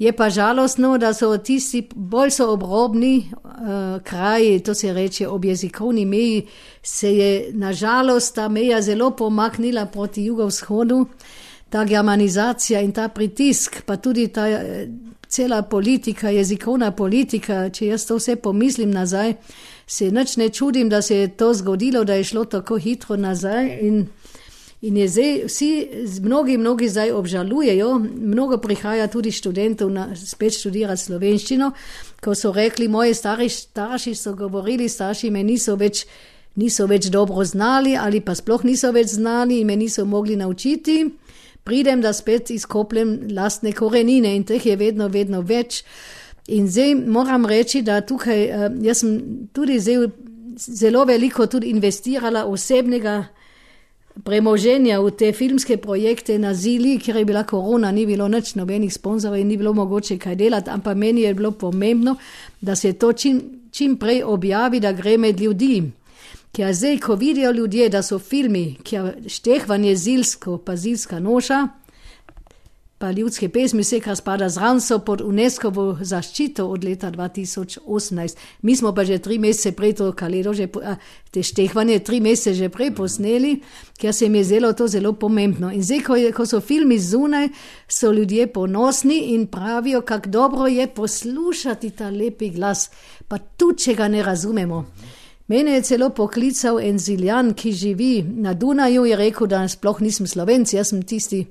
Je pa žalostno, da so tisti bolj so obrobni uh, kraji, to se reče ob jezikovni meji, se je nažalost ta meja zelo pomaknila proti jugovzhodu. Ta germanizacija in ta pritisk, pa tudi ta cela politika, jezikovna politika, če jaz to vse pomislim nazaj, se nič ne čudim, da se je to zgodilo, da je šlo tako hitro nazaj. In, in je zdaj, vsi, mnogi, mnogi zdaj obžalujejo, mnogo prihaja tudi študentov na, spet študirati slovenščino, ko so rekli, moji stari starši so govorili, starši me niso več. Niso več dobro znali, ali pa sploh niso več znali in me niso mogli naučiti pridem, da spet izkopljem lastne korenine in teh je vedno, vedno več. In zdaj moram reči, da tukaj eh, jaz sem tudi zdaj zelo veliko tudi investirala osebnega premoženja v te filmske projekte na Zili, ker je bila korona, ni bilo nič nobenih sponzorjev in ni bilo mogoče kaj delati, ampak meni je bilo pomembno, da se to čim, čim prej objavi, da gre med ljudi. Ker zdaj, ko vidijo ljudje, da so filmi, ker štehvanje zilsko, pa zilska noša, pa ljudske pesmi, vse, kar spada zraven, so pod UNESCO-vo zaščito od leta 2018. Mi smo pa že tri mesece prej to kaledo, že, a, te štehvanje tri mesece že prej posneli, ker se jim je zelo to zelo pomembno. In zdaj, ko, je, ko so filmi zunaj, so ljudje ponosni in pravijo, kako dobro je poslušati ta lepi glas, pa tudi, če ga ne razumemo. Mene je celo poklical en ziljan, ki živi na Dunaju, je rekel, da sploh nisem slovenc, jaz sem tisti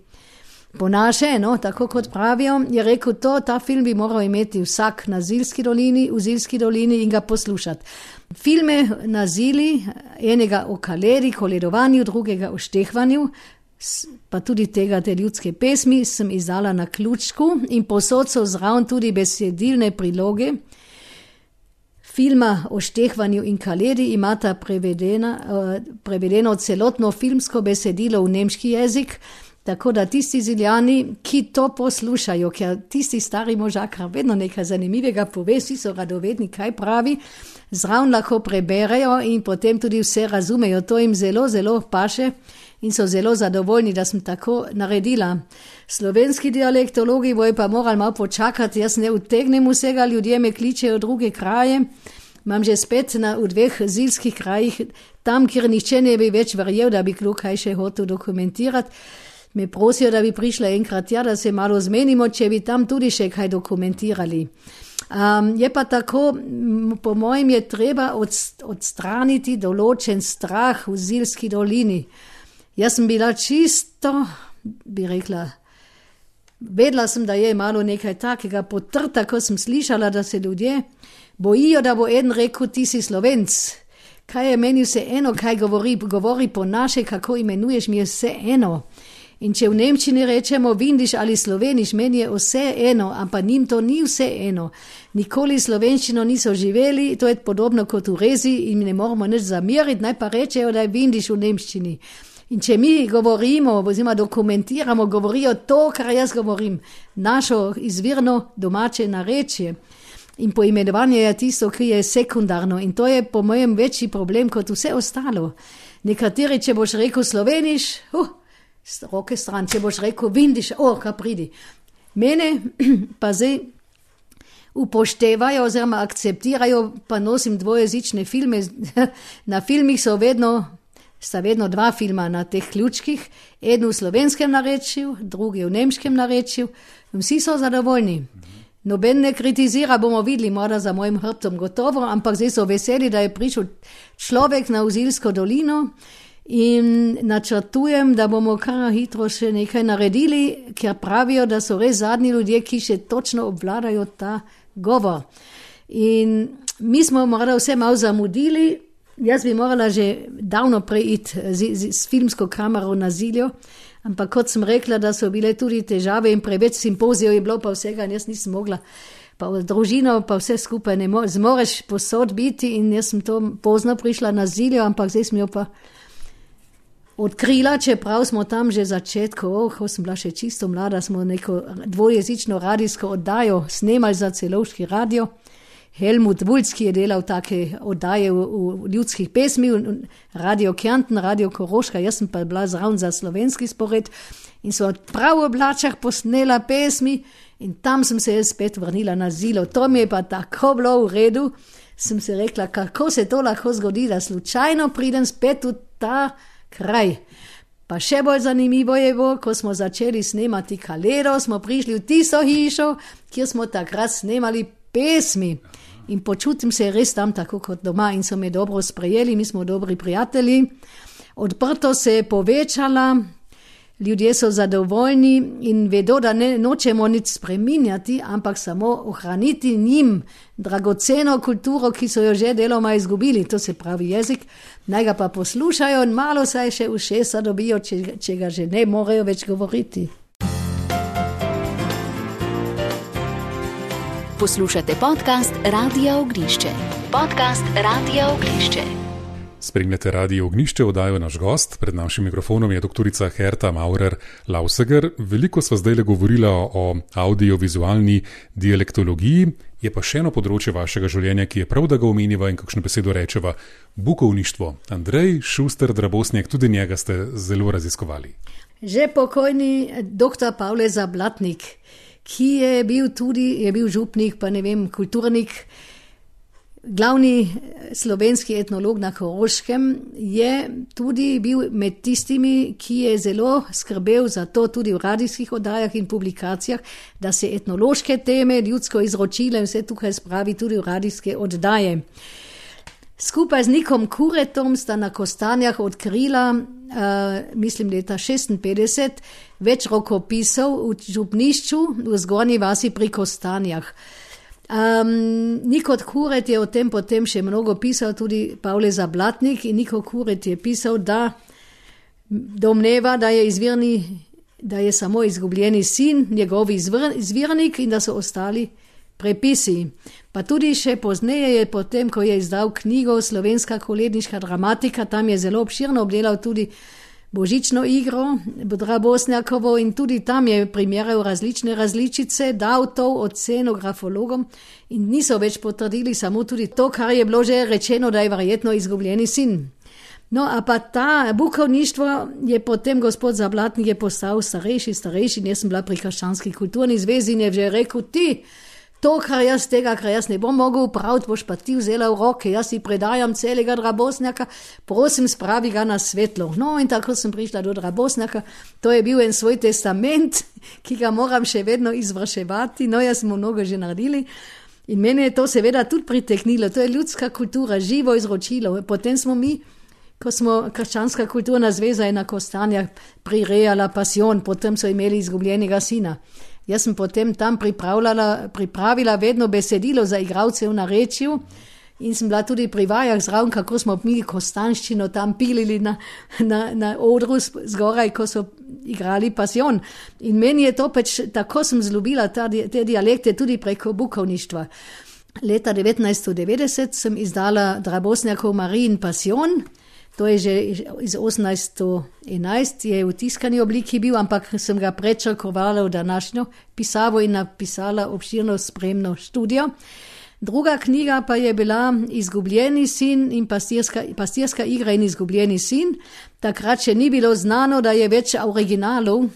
po naše, no, tako kot pravijo, je rekel, to, ta film bi moral imeti vsak na Zilski dolini, v Zilski dolini in ga poslušati. Filme na Zili, enega o kaleri, koledovanju, drugega o štehvanju, pa tudi tega te ljudske pesmi, sem izdala na ključku in posod so zraven tudi besedilne priloge. Filma o štehvanju in kaleri imata prevedena, uh, prevedeno celotno filmsko besedilo v nemški jezik, Tako da tisti ziljani, ki to poslušajo, ker tisti stari možakar vedno nekaj zanimivega pove, vsi so radovedni, kaj pravi, zraven lahko preberejo in potem tudi vse razumejo. To jim zelo, zelo paše in so zelo zadovoljni, da sem tako naredila. Slovenski dialektologi bojo pa morali malo počakati, jaz ne utegnem vsega, ljudje me kličejo v druge kraje. Imam že spet na, dveh zilskih krajih, tam, kjer nihče ne bi več verjel, da bi kdo kaj še hotel dokumentirati me prosijo, da bi prišla enkrat tja, da se malo zmenimo, če bi tam tudi še kaj dokumentirali. Um, je pa tako, po mojem, je treba odstraniti določen strah v Zilski dolini. Jaz sem bila čisto, bi rekla, vedela sem, da je malo nekaj takega potrta, ko sem slišala, da se ljudje bojijo, da bo en rekel, ti si slovenc. Kaj je meni vse eno, kaj govori, govori po naše, kako imenuješ, mi je vse eno. In če v Nemčiji rečemo vindiš ali sloveniš, meni je vse eno, ampak njim to ni vse eno. Nikoli slovenščino niso živeli, to je podobno kot v rezi in ne moramo nič zamiriti, naj pa rečejo, da je vindiš v Nemčiji. In če mi govorimo, oziroma dokumentiramo, govorijo to, kar jaz govorim, našo izvirno domače narečje. In poimenovanje je tisto, ki je sekundarno in to je po mojem večji problem kot vse ostalo. Nekateri, če boš rekel sloveniš, uh, roke stran, če boš rekel, vidiš, o, kaj pridi. Mene pa zdaj upoštevajo oziroma akceptirajo, pa nosim dvojezične filme. Na filmih so vedno, sta vedno dva filma na teh ključkih, en v slovenskem narečju, drugi v nemškem narečju, in vsi so zadovoljni. Noben ne kritizira, bomo videli, mora za mojim hrbtom gotovo, ampak zdaj so veseli, da je prišel človek na Uzilsko dolino In načrtujem, da bomo kar hitro še nekaj naredili, ker pravijo, da so res zadnji ljudje, ki še točno obvladajo ta govor. In mi smo morda vse malo zamudili, jaz bi morala že davno preiti z, z, z filmsko kamero na ziljo, ampak kot sem rekla, da so bile tudi težave in preveč simpozijev je bilo pa vsega in jaz nisem mogla. Pa družino, pa vse skupaj ne moreš posod biti in jaz sem to pozno prišla na ziljo, ampak zdaj smo jo pa odkrila, čeprav smo tam že začetku, oh, ko sem bila še čisto mlada, smo neko dvojezično radijsko oddajo snemali za celovški radio. Helmut Vulski je delal take oddaje v, v ljudskih pesmi, radio Kjanten, radio Koroška, jaz sem pa bila zraven za slovenski spored in so prav v oblačah posnela pesmi in tam sem se spet vrnila na zilo. To mi je pa tako bilo v redu, sem se rekla, kako se to lahko zgodi, da slučajno pridem spet v ta kraj. Pa še bolj zanimivo je bilo, ko smo začeli snemati kalero, smo prišli v tisto hišo, kjer smo takrat snemali pesmi. In počutim se res tam tako kot doma in so me dobro sprejeli, mi smo dobri prijatelji. Odprto se je povečala, ljudje so zadovoljni in vedo, da ne nočemo nič spreminjati, ampak samo ohraniti njim dragoceno kulturo, ki so jo že deloma izgubili, to se pravi jezik, naj ga pa poslušajo in malo saj še ušesa dobijo, če, če ga že ne morejo več govoriti. Poslušate podcast Radio Ognišče. Podcast Radio Ognišče. Spremljate radio Ognišče, oddajo naš gost. Pred našim mikrofonom je doktorica Herta Maurer Lauseger. Veliko sva zdaj le govorila o audiovizualni dialektologiji, je pa še eno področje vašega življenja, ki je prav, da ga omeniva in kakšno besedo rečeva: bukovništvo. Andrej Šuster, Drabosnjak, tudi njega ste zelo raziskovali. Že pokojni dr. Pavle Zablatnik, ki je bil tudi je bil župnik, pa ne vem, kulturnik. Glavni eh, slovenski etnolog na Koroškem je tudi bil med tistimi, ki je zelo skrbel za to, tudi v radijskih oddajah in publikacijah, da se etnološke teme, ljudsko izročile in vse tukaj spravi tudi v radijske oddaje. Skupaj z Nikom Kuretom sta na Kostanjah odkrila, uh, mislim, leta 56, več rokopisov v župnišču v zgornji vasi pri Kostanjah. Um, Niko Kuret je o tem potem še mnogo pisal, tudi Pavle Zablatnik. In Niko Kuret je pisal, da domneva, da je, izvirni, da je samo izgubljeni sin, njegov izvr, izvirnik in da so ostali prepisi. Pa tudi še pozneje je potem, ko je izdal knjigo Slovenska koledniška dramatika, tam je zelo obširno obdelal tudi božično igro, Budra Bosnjakovo in tudi tam je primerjal različne različice, dal to oceno grafologom in niso več potrdili samo tudi to, kar je bilo že rečeno, da je verjetno izgubljeni sin. No, a pa ta bukovništvo je potem gospod Zablatnik postal starejši, starejši, jaz sem bila pri Krščanski kulturni zvezi in je že rekel ti, To, kar jaz tega, kar jaz ne bom mogel upraviti, boš pa ti vzela v roke, jaz si predajam celega drabosnjaka, prosim, spravi ga na svetlo. No, in tako sem prišla do drabosnjaka, to je bil en svoj testament, ki ga moram še vedno izvrševati, no, jaz smo mnogo že naredili. In meni je to seveda tudi priteknilo, to je ljudska kultura, živo izročilo. Potem smo mi, ko smo krščanska kulturna zveza in na kostanjah prirejala pasion, potem so imeli izgubljenega sina. Jaz sem potem tam pripravila vedno besedilo za igralce v narečju. In sem bila tudi pri vajah zraven, kako smo mi kostanščino tam pilili na, na, na odru zgoraj, ko so igrali pasion. In meni je to pač, tako sem zljubila ta, te dialekte tudi preko bukovništva. Leta 1990 sem izdala Drabosnjakov Marijin pasion. To je že iz 1811, je v tiskani obliki bil, ampak sem ga prečakovala v današnjo pisavo in napisala obširno spremno študijo. Druga knjiga pa je bila Izgubljeni sin in pastirska, pastirska igra in izgubljeni sin. Takrat še ni bilo znano, da je več originalov.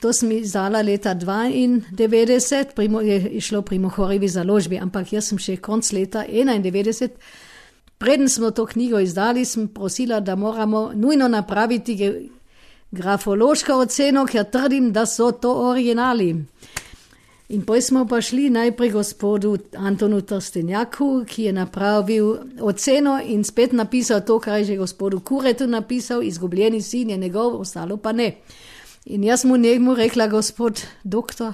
To sem izdala leta 92, primo, je šlo pri Mohorivi založbi, ampak jaz sem še konc leta 91. Preden smo to knjigo izdali, sem prosila, da moramo nujno napraviti grafološko oceno, ker trdim, da so to originali. In potem smo pa šli najprej gospodu Antonu Trstenjaku, ki je napravil oceno in spet napisal to, kar je že gospodu Kuretu napisal, izgubljeni sin je njegov, ostalo pa ne. In jaz mu njemu rekla, gospod doktor,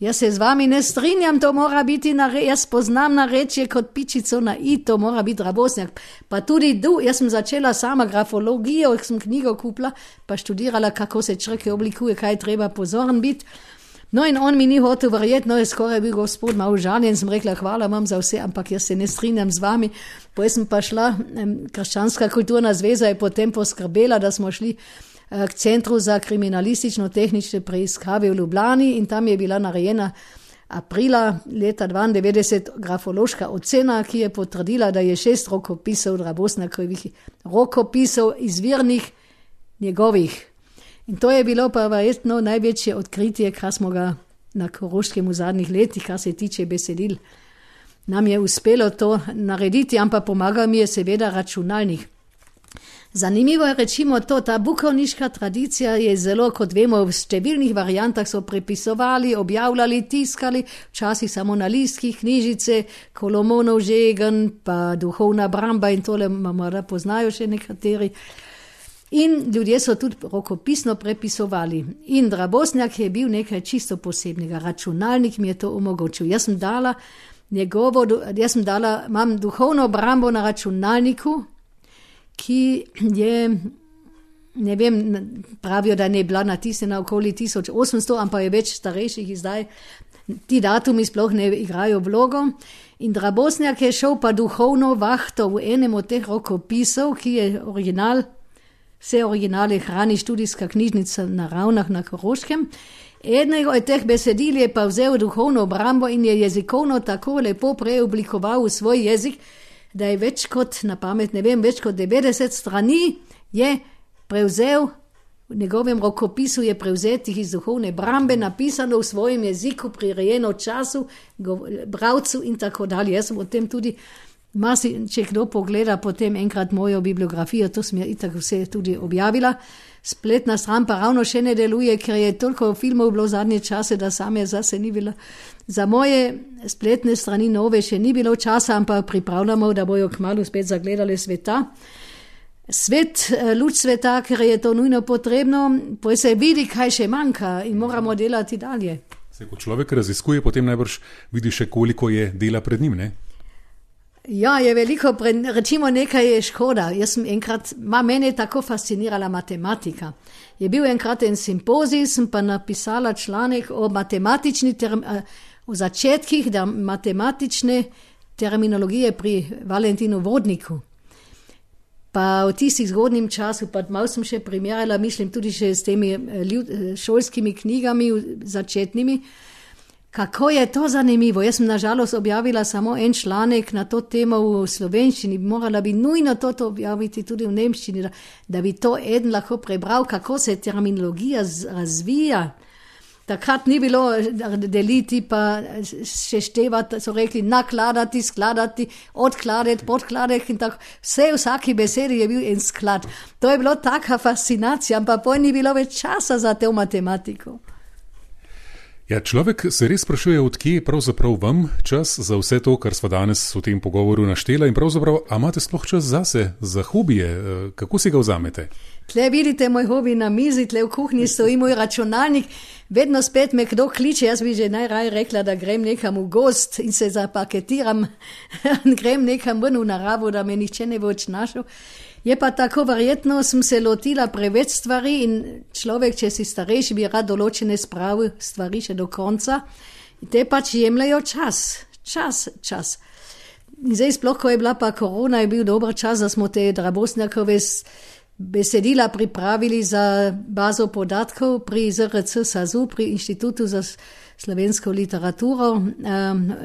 Jaz se z vami ne strinjam, to mora biti na reči. Jaz poznam na reči kot pičico na i, to mora biti rabosnjak. Pa tudi du, jaz sem začela sama grafologijo, sem knjigo kupila, pa študirala, kako se črke oblikuje, kaj treba pozoren biti. No, in on mi ni hotel verjeti, no, je skoraj bil gospod malo žaljen, sem rekla, hvala vam za vse, ampak jaz se ne strinjam z vami. Potem sem pa šla, krščanska kulturna zveza je potem poskrbela, da smo šli k Centru za kriminalistično-tehnične preiskave v Ljubljani in tam je bila narejena aprila leta 1992 grafološka ocena, ki je potrdila, da je šest rokopisov Drabosnakovih rokopisov izvirnih njegovih. In to je bilo pa verjetno največje odkritje, kar smo ga na Koroškem v zadnjih letih, kar se tiče besedil. Nam je uspelo to narediti, ampak pomagal mi je seveda računalnik. Zanimivo je rečimo to, ta bukovniška tradicija je zelo, kot vemo, v številnih variantah so prepisovali, objavljali, tiskali, včasih samo na listkih, knjižice, kolomonov žegen, pa duhovna bramba in tole morda poznajo še nekateri. In ljudje so tudi rokopisno prepisovali. In Drabosnjak je bil nekaj čisto posebnega, računalnik mi je to omogočil. Jaz sem dala njegovo, jaz sem dala, imam duhovno brambo na računalniku, ki je, ne vem, pravijo, da ne bila natisnjena okoli 1800, ampak je več starejših izdaj. ti datumi sploh ne igrajo vlogo. In Drabosnjak je šel pa duhovno vahto v enem od teh rokopisov, ki je original, vse originale hrani študijska knjižnica na ravnah na Koroškem. Enega od teh besedil je pa vzel duhovno obrambo in je jezikovno tako lepo preoblikoval v svoj jezik, da je več kot, na pamet ne vem, več kot 90 strani je prevzel v njegovem rokopisu je prevzetih iz duhovne brambe, napisano v svojem jeziku, prirejeno času, bravcu in tako dalje. Jaz sem o tem tudi, masi, če kdo pogleda potem enkrat mojo bibliografijo, to sem itak vse tudi objavila. Spletna stran pa ravno še ne deluje, ker je toliko filmov bilo zadnje čase, da same zase ni bilo. Za moje spletne strani nove še ni bilo časa, ampak pripravljamo, da bojo kmalo spet zagledali sveta svet, eh, luč sveta, ker je to nujno potrebno, pa se vidi, kaj še manjka in moramo delati dalje. Se, ko človek raziskuje, potem najbrž vidi še, koliko je dela pred njim. Ne? Ja, je veliko, rečemo, nekaj je škoda. Jaz sem enkrat, ma mene je tako fascinirala matematika. Je bil enkrat en simpozij, sem pa napisala članek o matematični, term, eh, o začetkih matematične terminologije pri Valentinu Vodniku. Pa v tistih zgodnjem času, pa malo sem še primerjala, mislim tudi s temi eh, ljud, eh, šolskimi knjigami, začetnimi. Kako je to zanimivo? Jaz sem nažalost objavila samo en članek na to temo v slovenščini, morala bi nujno to objaviti tudi v nemščini, da, da bi to eden lahko prebral, kako se terminologija razvija. Takrat ni bilo deliti, pa še števati, so rekli nakladati, skladati, odkladati, podkladati in tako. Vse v vsaki besedi je bil en sklad. To je bilo taka fascinacija, pa poj ni bilo več časa za to matematiko. Ja, človek se res sprašuje, odkje je pravzaprav vam čas za vse to, kar smo danes v tem pogovoru naštela in pravzaprav, a imate sploh čas zase, za hobije, eh, kako si ga vzamete? Tle vidite moj hobi na mizi, tle v kuhinji stoji moj računalnik, vedno spet me kdo kliče, jaz bi že najraje rekla, da grem nekam v gost in se zapaketiram in grem nekam ven v naravo, da me nihče ne bo več našel. Je pa tako verjetno, sem se lotila preveč stvari in človek, če si starejši, bi rad določene spravi stvari še do konca. In te pač jemljajo čas, čas, čas. In zdaj, sploh, ko je bila pa korona, je bil dober čas, da smo te drabosnjakove besedila pripravili za bazo podatkov pri ZRC SAZU, pri Inštitutu za slovensko literaturo,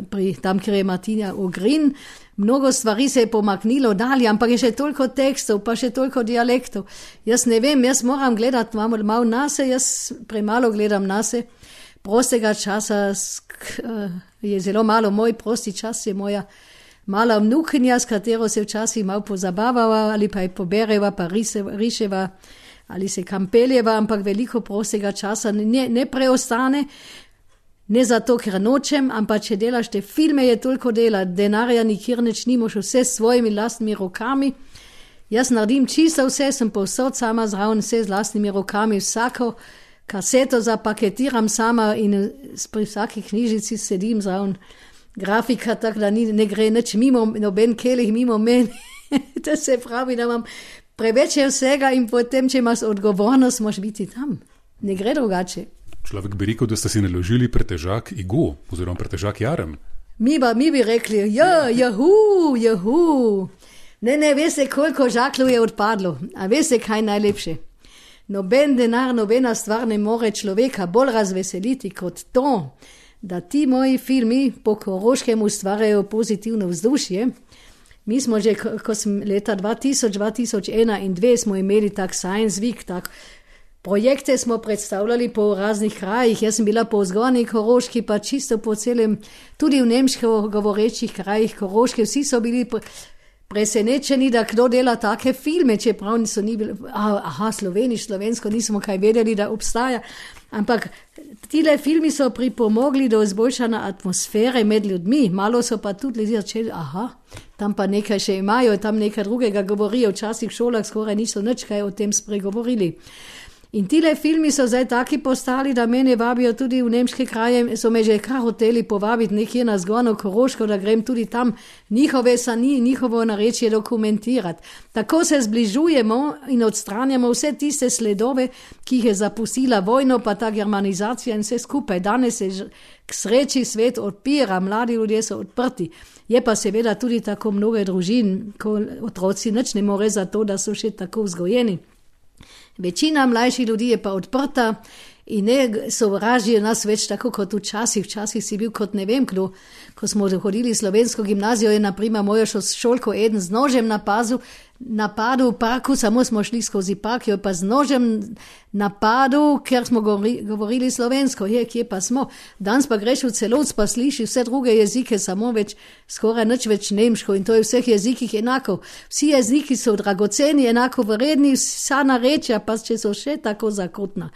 pri tam, kjer je Martina Ogrin. Mnogo stvari se je pomaknilo dalje, ampak je še toliko tekstov, pa še toliko dialektov. Jaz ne vem, jaz moram gledati malo, malo nase, jaz premalo gledam nase. Prostega časa eh, je zelo malo, moj prosti čas je moja mala vnukinja, s katero se včasih malo pozabavava ali pa je pobereva, pa riševa ali se kampeljeva, ampak veliko prostega časa ne, ne preostane. Ne zato, ker nočem, ampak če delaš te filme, je toliko dela, denarja nikjer neč nimaš, vse s svojimi lastnimi rokami. Jaz naredim čisto vse, sem povsod sama zraven, vse z lastnimi rokami, vsako kaseto zapaketiram sama in pri vsaki knjižici sedim zraven grafika, tako da ni, ne gre nič mimo, noben kelih mimo meni. to se pravi, da imam preveč vsega in potem, če imaš odgovornost, moš biti tam. Ne gre drugače. Človek bi rekel, da ste si naložili pretežak igu oziroma pretežak jarem. Mi, ba, mi bi rekli, ja, jahu, jahu. Ne, ne, veste, koliko žaklov je odpadlo, a veste, kaj najlepše. Noben denar, nobena stvar ne more človeka bolj razveseliti kot to, da ti moji filmi po Koroškem ustvarjajo pozitivno vzdušje. Mi smo že, ko sem leta 2000, 2001 in 2002 smo imeli tak science week, tak projekte smo predstavljali po raznih krajih. Jaz sem bila po zgornji Koroški, pa čisto po celem, tudi v nemško govorečih krajih Koroške, vsi so bili presenečeni, da kdo dela take filme, čeprav niso ni bili, aha, sloveniš, slovensko, nismo kaj vedeli, da obstaja. Ampak tile filmi so pripomogli do izboljšanja atmosfere med ljudmi, malo so pa tudi ljudje začeli, aha, tam pa nekaj še imajo, tam nekaj drugega govorijo, včasih v šolah skoraj niso nič kaj o tem spregovorili. In ti le filmi so zdaj taki postali, da mene vabijo tudi v nemške kraje, so me že kar hoteli povabiti nekje na zgornjo Koroško, da grem tudi tam njihove sani, njihovo narečje dokumentirati. Tako se zbližujemo in odstranjamo vse tiste sledove, ki jih je zapustila vojna, pa ta germanizacija in vse skupaj. Danes se k sreči svet odpira, mladi ljudje so odprti. Je pa seveda tudi tako mnogo družin, ko otroci nič ne more za to, da so še tako vzgojeni. Večina mlajših ljudi je pa odprta in ne sovražijo nas več tako kot včasih. Včasih si bil kot ne vem kdo. Ko smo hodili v slovensko gimnazijo, je naprimer moja šolko eden z nožem napazil, napadel v parku, samo smo šli skozi park, jo pa z nožem napadel, ker smo govorili slovensko, je, kje pa smo. Danes pa greš v celot, pa slišiš vse druge jezike, samo več, skoraj nič več nemško in to je v vseh jezikih enako. Vsi jeziki so dragoceni, enako vredni, vsa narečja, pa če so še tako zakotna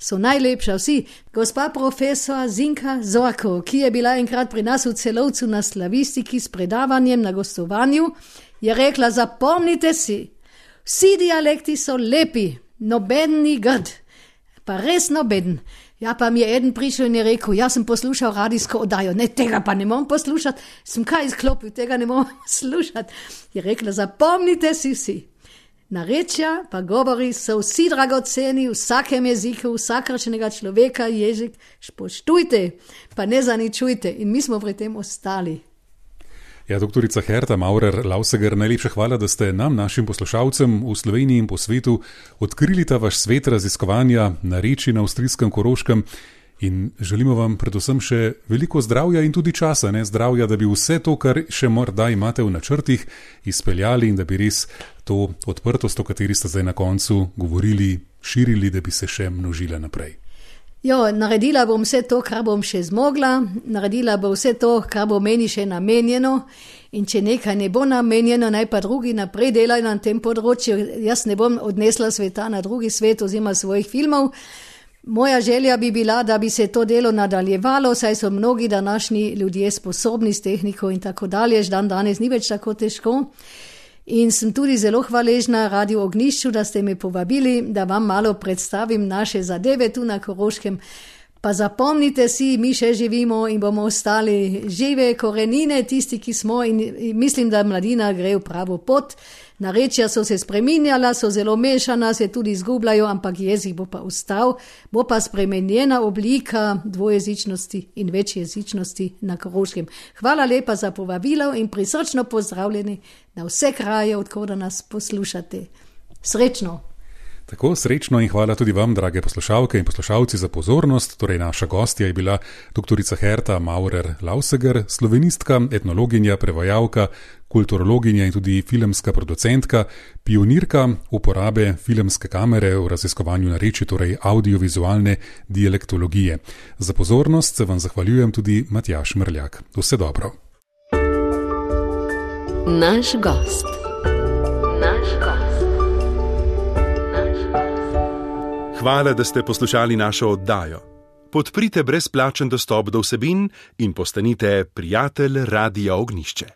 so najlepša vsi. Gospa profesor Zinka Zorko, ki je bila enkrat pri nas v celovcu na slavistiki s predavanjem na gostovanju, je rekla: Zapomnite si, vsi dialekti so lepi, noben ni grd, pa res noben. Ja, pa mi je eden prišel in je rekel: Jaz sem poslušal radijsko oddajo, ne tega pa ne morem poslušati, sem kaj izklopil, tega ne morem poslušati. Je rekla: Zapomnite si vsi. Narečja pa govori so vsi dragoceni v vsakem jeziku, vsakršnega človeka jezik, spoštujte, pa ne zaničujte in mi smo pri tem ostali. Ja, doktorica Herta Maurer Lauseger, najlepša hvala, da ste nam, našim poslušalcem v Sloveniji in po svetu, odkrili ta vaš svet raziskovanja nareči na avstrijskem koroškem. In želimo vam predvsem še veliko zdravja in tudi časa, ne zdravja, da bi vse to, kar še morda imate v načrtih, izpeljali in da bi res to odprtost, o kateri ste zdaj na koncu govorili, širili, da bi se še množila naprej. Jo, naredila bom vse to, kar bom še zmogla, naredila bom vse to, kar bo meni še namenjeno. In če nekaj ne bo namenjeno, naj pa drugi naprej delajo na tem področju. Jaz ne bom odnesla sveta na drugi svet oziroma svojih filmov. Moja želja bi bila, da bi se to delo nadaljevalo, saj so mnogi današnji ljudje sposobni s tehniko in tako dalje, že dan danes ni več tako težko. In sem tudi zelo hvaležna Radio Ognišču, da ste me povabili, da vam malo predstavim naše zadeve tu na Koroškem. Pa zapomnite si, mi še živimo in bomo ostali žive korenine, tisti, ki smo in, mislim, da mladina gre v pravo pot. Narečja so se spremenjala, so zelo mešana, se tudi izgubljajo, ampak jezik bo pa ostal, bo pa spremenjena oblika dvojezičnosti in večjezičnosti na Koroškem. Hvala lepa za povabilo in prisrčno pozdravljeni na vse kraje, odkud nas poslušate. Srečno! Tako srečno in hvala tudi vam, drage poslušalke in poslušalci, za pozornost. Torej, naša gostja je bila dr. Herta Maurer Lauseger, slovenistka, etnologinja, prevajalka, kulturologinja in tudi filmska producentka, pionirka uporabe filmske kamere v raziskovanju nareči, torej audiovizualne dialektologije. Za pozornost se vam zahvaljujem tudi Matjaš Mrljak. Vse dobro. Naš gost. Hvala, da ste poslušali našo oddajo. Podprite brezplačen dostop do vsebin in postanite prijatelj Radia Ognišče.